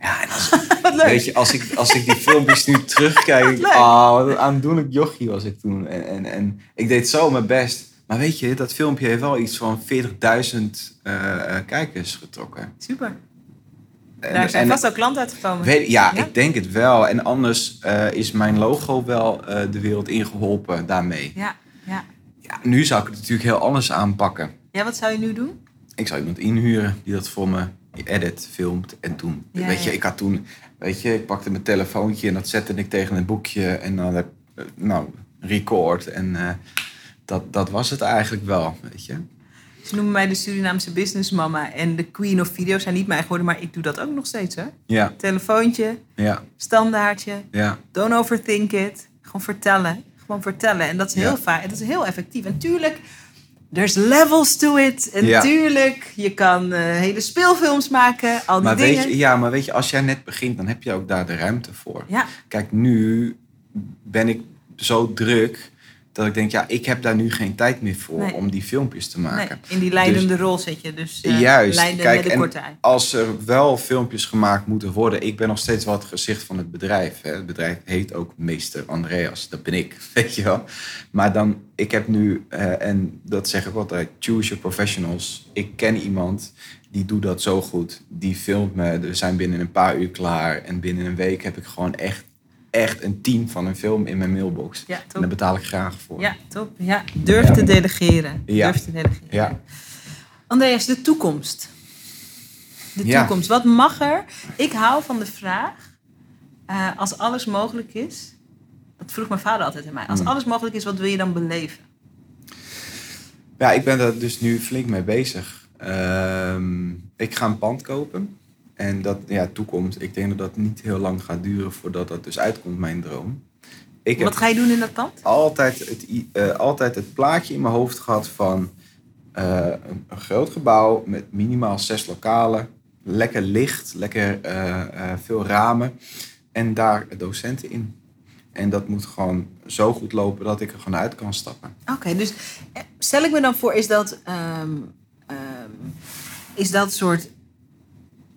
Ja, en als, weet je, als ik, als ik die filmpjes nu terugkijk, ah, wat een aandoenlijk jochie was ik toen. En, en, en ik deed zo mijn best. Maar weet je, dat filmpje heeft wel iets van 40.000 eh, eh, kijkers getrokken. Super. En- Daar zijn en- vast ook klanten uitgekomen. Weet, ja, Ja? ik denk het wel. En anders eh, is mijn logo wel eh, de wereld ingeholpen daarmee. Ja, ja. Ja, nu zou ik het natuurlijk heel anders aanpakken. ja, wat zou je nu doen? Ik zou iemand inhuren die dat voor me edit, filmt en doen. Ja, weet je, ik had toen, weet je, ik pakte mijn telefoontje en dat zette ik tegen een boekje en dan heb eh, nou, record. En dat, dat was het eigenlijk wel, weet je. Ze noemen mij de Surinaamse businessmama. En de queen of video's zijn niet mij geworden, maar ik doe dat ook nog steeds. Hè? Ja, Telefoontje, ja, standaardje, ja. don't overthink it. Gewoon vertellen. Gewoon vertellen. En dat is heel Ja. vaak. Dat is heel effectief. En tuurlijk, there's levels to it. En Ja. tuurlijk, je kan eh, hele speelfilms maken. Al die Maar dingen. weet, je, ja, maar weet je, als jij net begint, dan heb je ook daar de ruimte voor. Ja, Kijk, nu ben ik zo druk dat ik denk, ja, ik heb daar nu geen tijd meer voor Nee. om die filmpjes te nee, maken. in die leidende rol zit je. Dus eh, Juist. Kijk, en als er wel filmpjes gemaakt moeten worden, ik ben nog steeds wel het gezicht van het bedrijf. Hè. Het bedrijf heet ook Meester Andreas, dat ben ik, weet je wel. Maar dan, ik heb nu, eh, en dat zeg ik altijd, choose your professionals. Ik ken iemand die doet dat zo goed. Die filmt me, we zijn binnen een paar uur klaar. En binnen een week heb ik gewoon echt, echt een team van een film in mijn mailbox. Ja, En daar betaal ik graag voor. Ja, top. Ja, durf te delegeren. Ja. Durf te delegeren. Ja. Andreas, de toekomst. De toekomst. Wat mag er? Ik hou van de vraag, eh, als alles mogelijk is... Dat vroeg mijn vader altijd aan mij. Als Hmm. alles mogelijk is, wat wil je dan beleven? Ja, ik ben daar dus nu flink mee bezig. Ehm, ik ga een pand kopen. En dat, ja, toekomst. Ik denk dat dat niet heel lang gaat duren voordat dat dus uitkomt, mijn droom. Ik Wat ga je doen in dat pand? altijd het, eh, altijd het plaatje in mijn hoofd gehad van eh, een, een groot gebouw met minimaal zes lokalen. Lekker licht, lekker eh, veel ramen. En daar docenten in. En dat moet gewoon zo goed lopen dat ik er gewoon uit kan stappen. Oké, dus stel ik me dan voor, is dat, ehm, ehm, is dat soort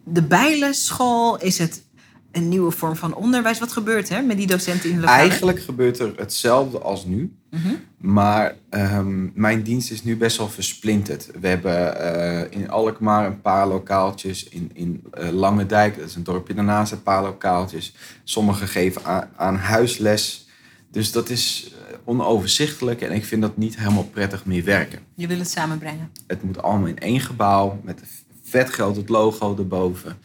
de bijlesschool? Is het een nieuwe vorm van onderwijs? Wat gebeurt er met die docenten in de lokalen? Eigenlijk gebeurt er hetzelfde als nu. Mhm. Maar ehm, mijn dienst is nu best wel versplinterd. We hebben eh, in Alkmaar een paar lokaaltjes. In, in eh, Langendijk, dat is een dorpje daarnaast, een paar lokaaltjes. Sommigen geven aan, aan huisles. Dus dat is eh, onoverzichtelijk en ik vind dat niet helemaal prettig meer werken. Je wil het samenbrengen. Het moet allemaal in één gebouw met vet groot het logo erboven.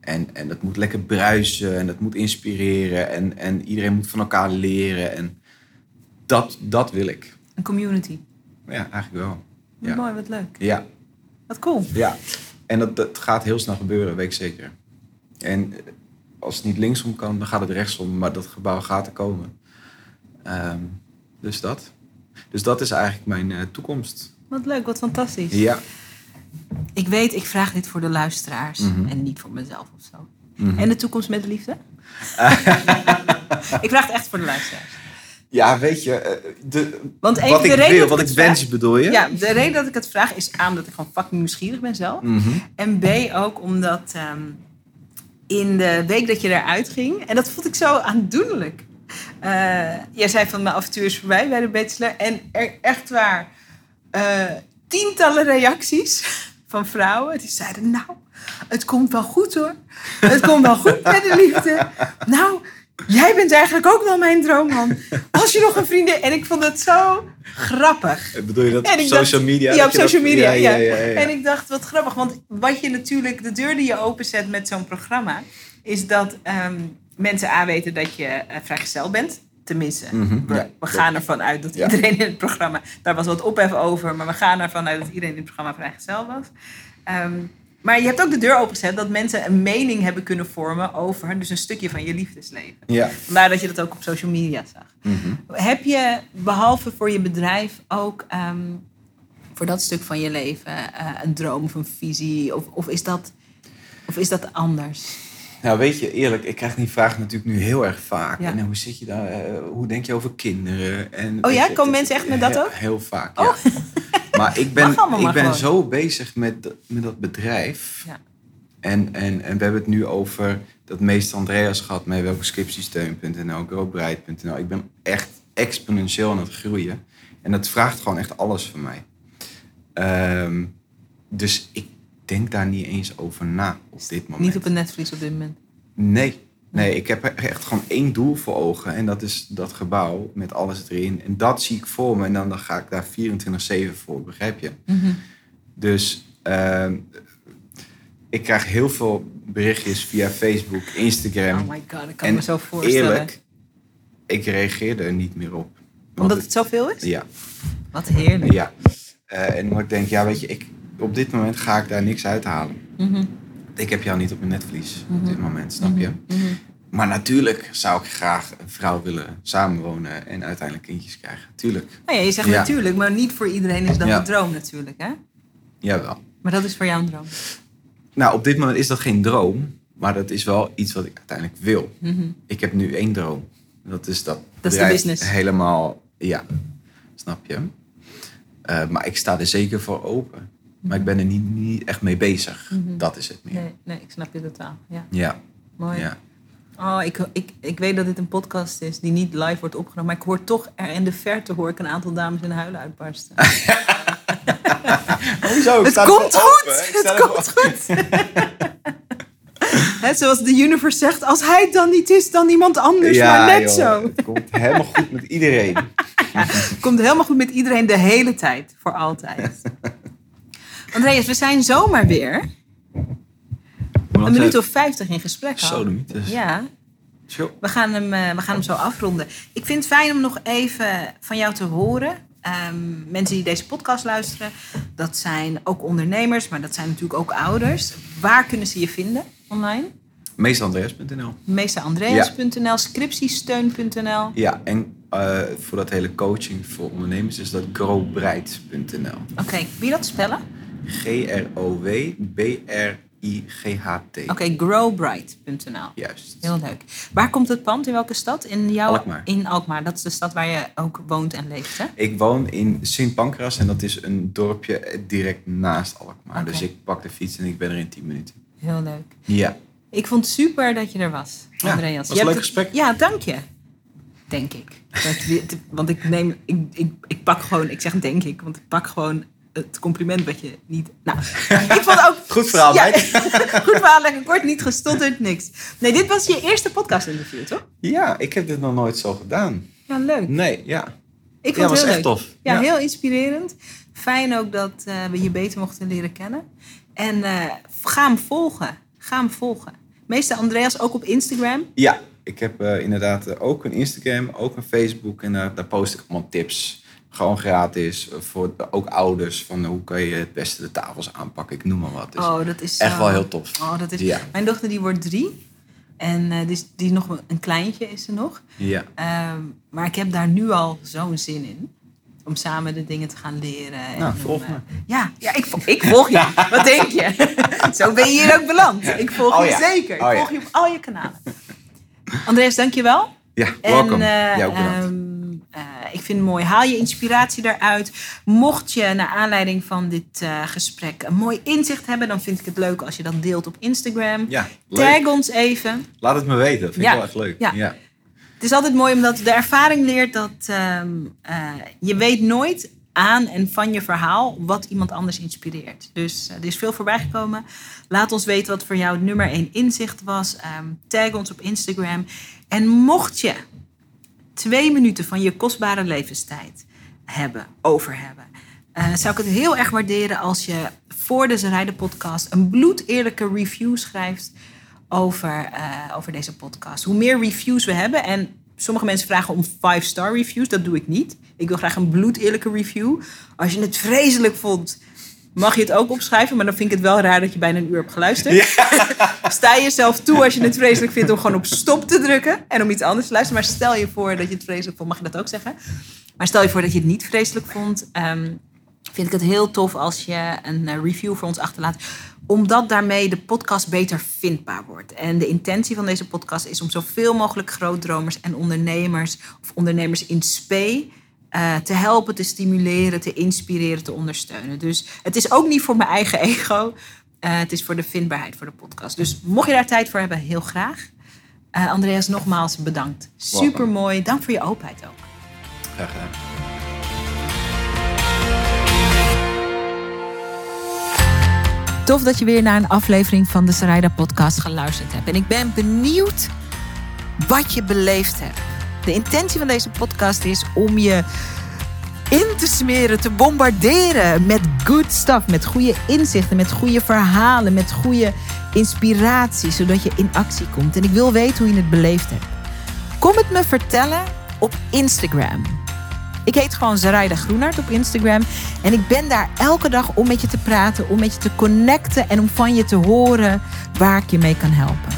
En, en dat moet lekker bruisen en dat moet inspireren en, en iedereen moet van elkaar leren. En dat, dat wil ik. Een community. Ja, eigenlijk wel. Wat Ja. Mooi, wat leuk. Ja, Wat cool. Ja, en dat, dat gaat heel snel gebeuren, weet ik zeker. En eh, als het niet linksom kan, dan gaat het rechtsom. Maar dat gebouw gaat er komen. Ehm, dus dat. Dus dat is eigenlijk mijn eh, toekomst. Wat leuk, wat fantastisch. Ja. Ik weet, ik vraag dit voor de luisteraars Mhm. en niet voor mezelf of zo. Mhm. En de toekomst met de liefde? ik vraag het echt voor de luisteraars. Ja, weet je, eh, de, Want even wat de ik reden wil, wat ik ik het vraag- wens, bedoel je? Ja, de reden dat ik het vraag is aan dat ik gewoon fucking nieuwsgierig ben zelf. Mhm. En B ook omdat ehm, in de week dat je eruit ging, en dat vond ik zo aandoenlijk. Eh, jij zei van mijn avontuur is voorbij bij de Bachelor. En er echt waar eh, tientallen reacties van vrouwen die zeiden: Nou, het komt wel goed hoor. Het komt wel goed met de liefde. Nou, jij bent eigenlijk ook wel mijn droomman. Als je nog een vriendin. En ik vond het zo grappig. Eh, Bedoel je dat op social media? Ja, dat op dat- social media. Ja, ja, ja, ja. En ik dacht, wat grappig. Want wat je natuurlijk, de deur die je openzet met zo'n programma, is dat ehm, mensen A weten dat je eh, vrijgezel bent. Tenminste, Mhm, we, ja, we gaan ervan uit dat Ja. iedereen in het programma, daar was wat ophef over, maar we gaan ervan uit dat iedereen in het programma vrijgezel was. Ehm, maar je hebt ook de deur opengezet dat mensen een mening hebben kunnen vormen over dus een stukje van je liefdesleven. Ja. Vandaar dat je dat ook op social media zag. Mhm. Heb je, behalve voor je bedrijf, ook ehm, voor dat stuk van je leven eh, een droom of een visie? Of, of, is dat, of is dat anders? Nou, weet je, eerlijk, ik krijg die vraag natuurlijk nu heel erg vaak. Ja. En hoe zit je daar? eh, hoe denk je over kinderen? En, Oh ja? je, Komen mensen echt met dat ook? Heel vaak, Oh. ja. Maar ik ben, ik ben gewoon. zo bezig met, dat- met dat bedrijf. Ja. En, en, en we hebben het nu over dat meester Andreas gehad met welkenscriptiesteun.nl, growbright.nl. Ik ben echt exponentieel aan het groeien. En dat vraagt gewoon echt alles van mij. Ehm, dus ik denk daar niet eens over na op dit moment. Niet op een netvlies op dit moment. Nee. Nee, ik heb echt gewoon één doel voor ogen. En dat is dat gebouw met alles erin. En dat zie ik voor me. En dan, dan ga ik daar 24-7 voor, begrijp je? Dus ehm, ik krijg heel veel berichtjes via Facebook, Instagram. Oh my god, ik kan en me zo voorstellen. eerlijk, ik reageer er niet meer op. Omdat het zoveel is? Ja, Wat heerlijk. ja. Eh, en omdat ik denk, ja weet je, ik, op dit moment ga ik daar niks uithalen. Mhm, Ik heb jou niet op mijn netvlies op Mhm. dit moment, snap je? mhm. Maar natuurlijk zou ik graag een vrouw willen samenwonen en uiteindelijk kindjes krijgen. Tuurlijk, Nou ja, je zegt Ja. natuurlijk, maar niet voor iedereen is dat Ja. een droom natuurlijk. Hè? jawel. Maar dat is voor jou een droom. Nou, op dit moment is dat geen droom, maar dat is wel iets wat ik uiteindelijk wil. Ik heb nu één droom. Dat is dat. Dat is de business. Helemaal, ja. Snap je? Eh, maar ik sta er zeker voor open. Maar ik ben er niet, niet echt mee bezig. Mhm. Dat is het meer. Nee, nee, ik snap je totaal. Ja, Ja, mooi. ja. Oh, ik, ik, ik weet dat dit een podcast is die niet live wordt opgenomen. Maar ik hoor toch er in de verte hoor ik een aantal dames in huilen uitbarsten. Hoezo? Het komt goed! Het komt goed! Zoals de universe zegt, als hij het dan niet is, dan iemand anders. maar net joh, zo. Het komt helemaal goed met iedereen. Het komt helemaal goed met iedereen de hele tijd. Voor altijd. Andreas, we zijn zomaar weer een minuut of vijftig in gesprek. Sodemietes. Ja, Zo. we gaan, hem, eh, we gaan hem zo afronden. Ik vind het fijn om nog even van jou te horen. Ehm, mensen die deze podcast luisteren, dat zijn ook ondernemers, maar dat zijn natuurlijk ook ouders. Waar kunnen ze je vinden online? Meesterandreas.nl meesterandreas.nl, scriptiesteun.nl. Ja, en eh, voor dat hele coaching voor ondernemers is dat growbright.nl. Oké, wie je dat spellen? G-R-O-W-B-R-I-G-H-T. Oké, growbright.nl. Juist. Heel leuk. Waar komt het pand? In welke stad? In jouw, Alkmaar. In Alkmaar. Dat is de stad waar je ook woont en leeft, hè? Ik woon in Sint Pancras en dat is een dorpje direct naast Alkmaar. Dus ik pak de fiets en ik ben er in 10 minuten. Heel leuk. Ja. Ik vond het super dat je er was, Ja, Andreas. was Je een hebt leuk het- gesprek. Ja, dank je. Denk ik. Want ik neem, ik, ik, ik pak gewoon, ik zeg denk ik, want ik pak gewoon het compliment wat je niet. Nou, ik vond ook. Goed verhaal, ja. Goed verhaal, lekker kort, niet gestotterd, niks. Nee, dit was je eerste podcast-interview, toch? Ja, ik heb dit nog nooit zo gedaan. Ja, leuk. Nee, ja. Ik vond Ja, het was heel echt leuk. tof. Ja, Ja. heel inspirerend. Fijn ook dat eh, we je beter mochten leren kennen. En eh, ga hem volgen. Ga hem volgen. Meester Andreas ook op Instagram. Ja, ik heb eh, inderdaad ook een Instagram, ook een Facebook en daar daar post ik allemaal tips. Gewoon gratis. Voor ook ouders. Van hoe kan je het beste de tafels aanpakken. Ik noem maar wat. Dus Oh, dat is echt zo- wel heel tof. Oh, dat is... Ja. Mijn dochter die wordt drie. En eh, die, is, die nog een- kleintje is ze nog. Ja. Ehm, maar ik heb daar nu al zo'n zin in. Om samen de dingen te gaan leren. En Nou, volg eh, me. Ja, ja ik, ik volg je. Wat denk je? Zo ben je hier ook beland. Ik volg Oh je ja. zeker. Ik Oh ja. volg je op al je kanalen. Andreas, dank je wel. Ja, welkom. En, eh, Jij ook bedankt. ehm, eh, ik vind het mooi. Haal je inspiratie daaruit. Mocht je naar aanleiding van dit eh, gesprek een mooi inzicht hebben, dan vind ik het leuk als je dat deelt op Instagram. ja. Tag ons even. Laat het me weten. Dat vind Ja. ik wel echt leuk. Ja. Ja. Het is altijd mooi omdat de ervaring leert dat ehm, eh, je weet nooit aan en van je verhaal wat iemand anders inspireert. Dus eh, er is veel voorbij gekomen. Laat ons weten wat voor jou het nummer één inzicht was. Ehm, tag ons op Instagram. En mocht je twee minuten van je kostbare levenstijd hebben, over hebben, eh, zou ik het heel erg waarderen als je voor de Zerijden podcast een bloedeerlijke review schrijft over, eh, over deze podcast. Hoe meer reviews we hebben, en sommige mensen vragen om 5-star reviews, dat doe ik niet. Ik wil graag een bloedeerlijke review. Als je het vreselijk vond, mag je het ook opschrijven, maar dan vind ik het wel raar dat je bijna een uur hebt geluisterd. Sta jezelf toe als je het vreselijk vindt om gewoon op stop te drukken en om iets anders te luisteren. Maar stel je voor dat je het vreselijk vond, mag je dat ook zeggen. Maar stel je voor dat je het niet vreselijk vond, ehm, vind ik het heel tof als je een eh, review voor ons achterlaat. Omdat daarmee de podcast beter vindbaar wordt. En de intentie van deze podcast is om zoveel mogelijk grootdromers en ondernemers of ondernemers in spe eh, te helpen, te stimuleren, te inspireren, te ondersteunen. Dus het is ook niet voor mijn eigen ego. Eh, het is voor de vindbaarheid voor de podcast. Dus mocht je daar tijd voor hebben, heel graag. Eh, Andreas, nogmaals bedankt. Super mooi. Dank voor je openheid ook. Graag gedaan. Tof dat je weer naar een aflevering van de Sarayda podcast geluisterd hebt. En ik ben benieuwd wat je beleefd hebt. De intentie van deze podcast is om je in te smeren, te bombarderen met good stuff, met goede inzichten, met goede verhalen, met goede inspiratie, zodat je in actie komt. En ik wil weten hoe je het beleefd hebt. Kom het me vertellen op Instagram. Ik heet gewoon Zaraida Groenart op Instagram. En ik ben daar elke dag om met je te praten, om met je te connecten en om van je te horen waar ik je mee kan helpen.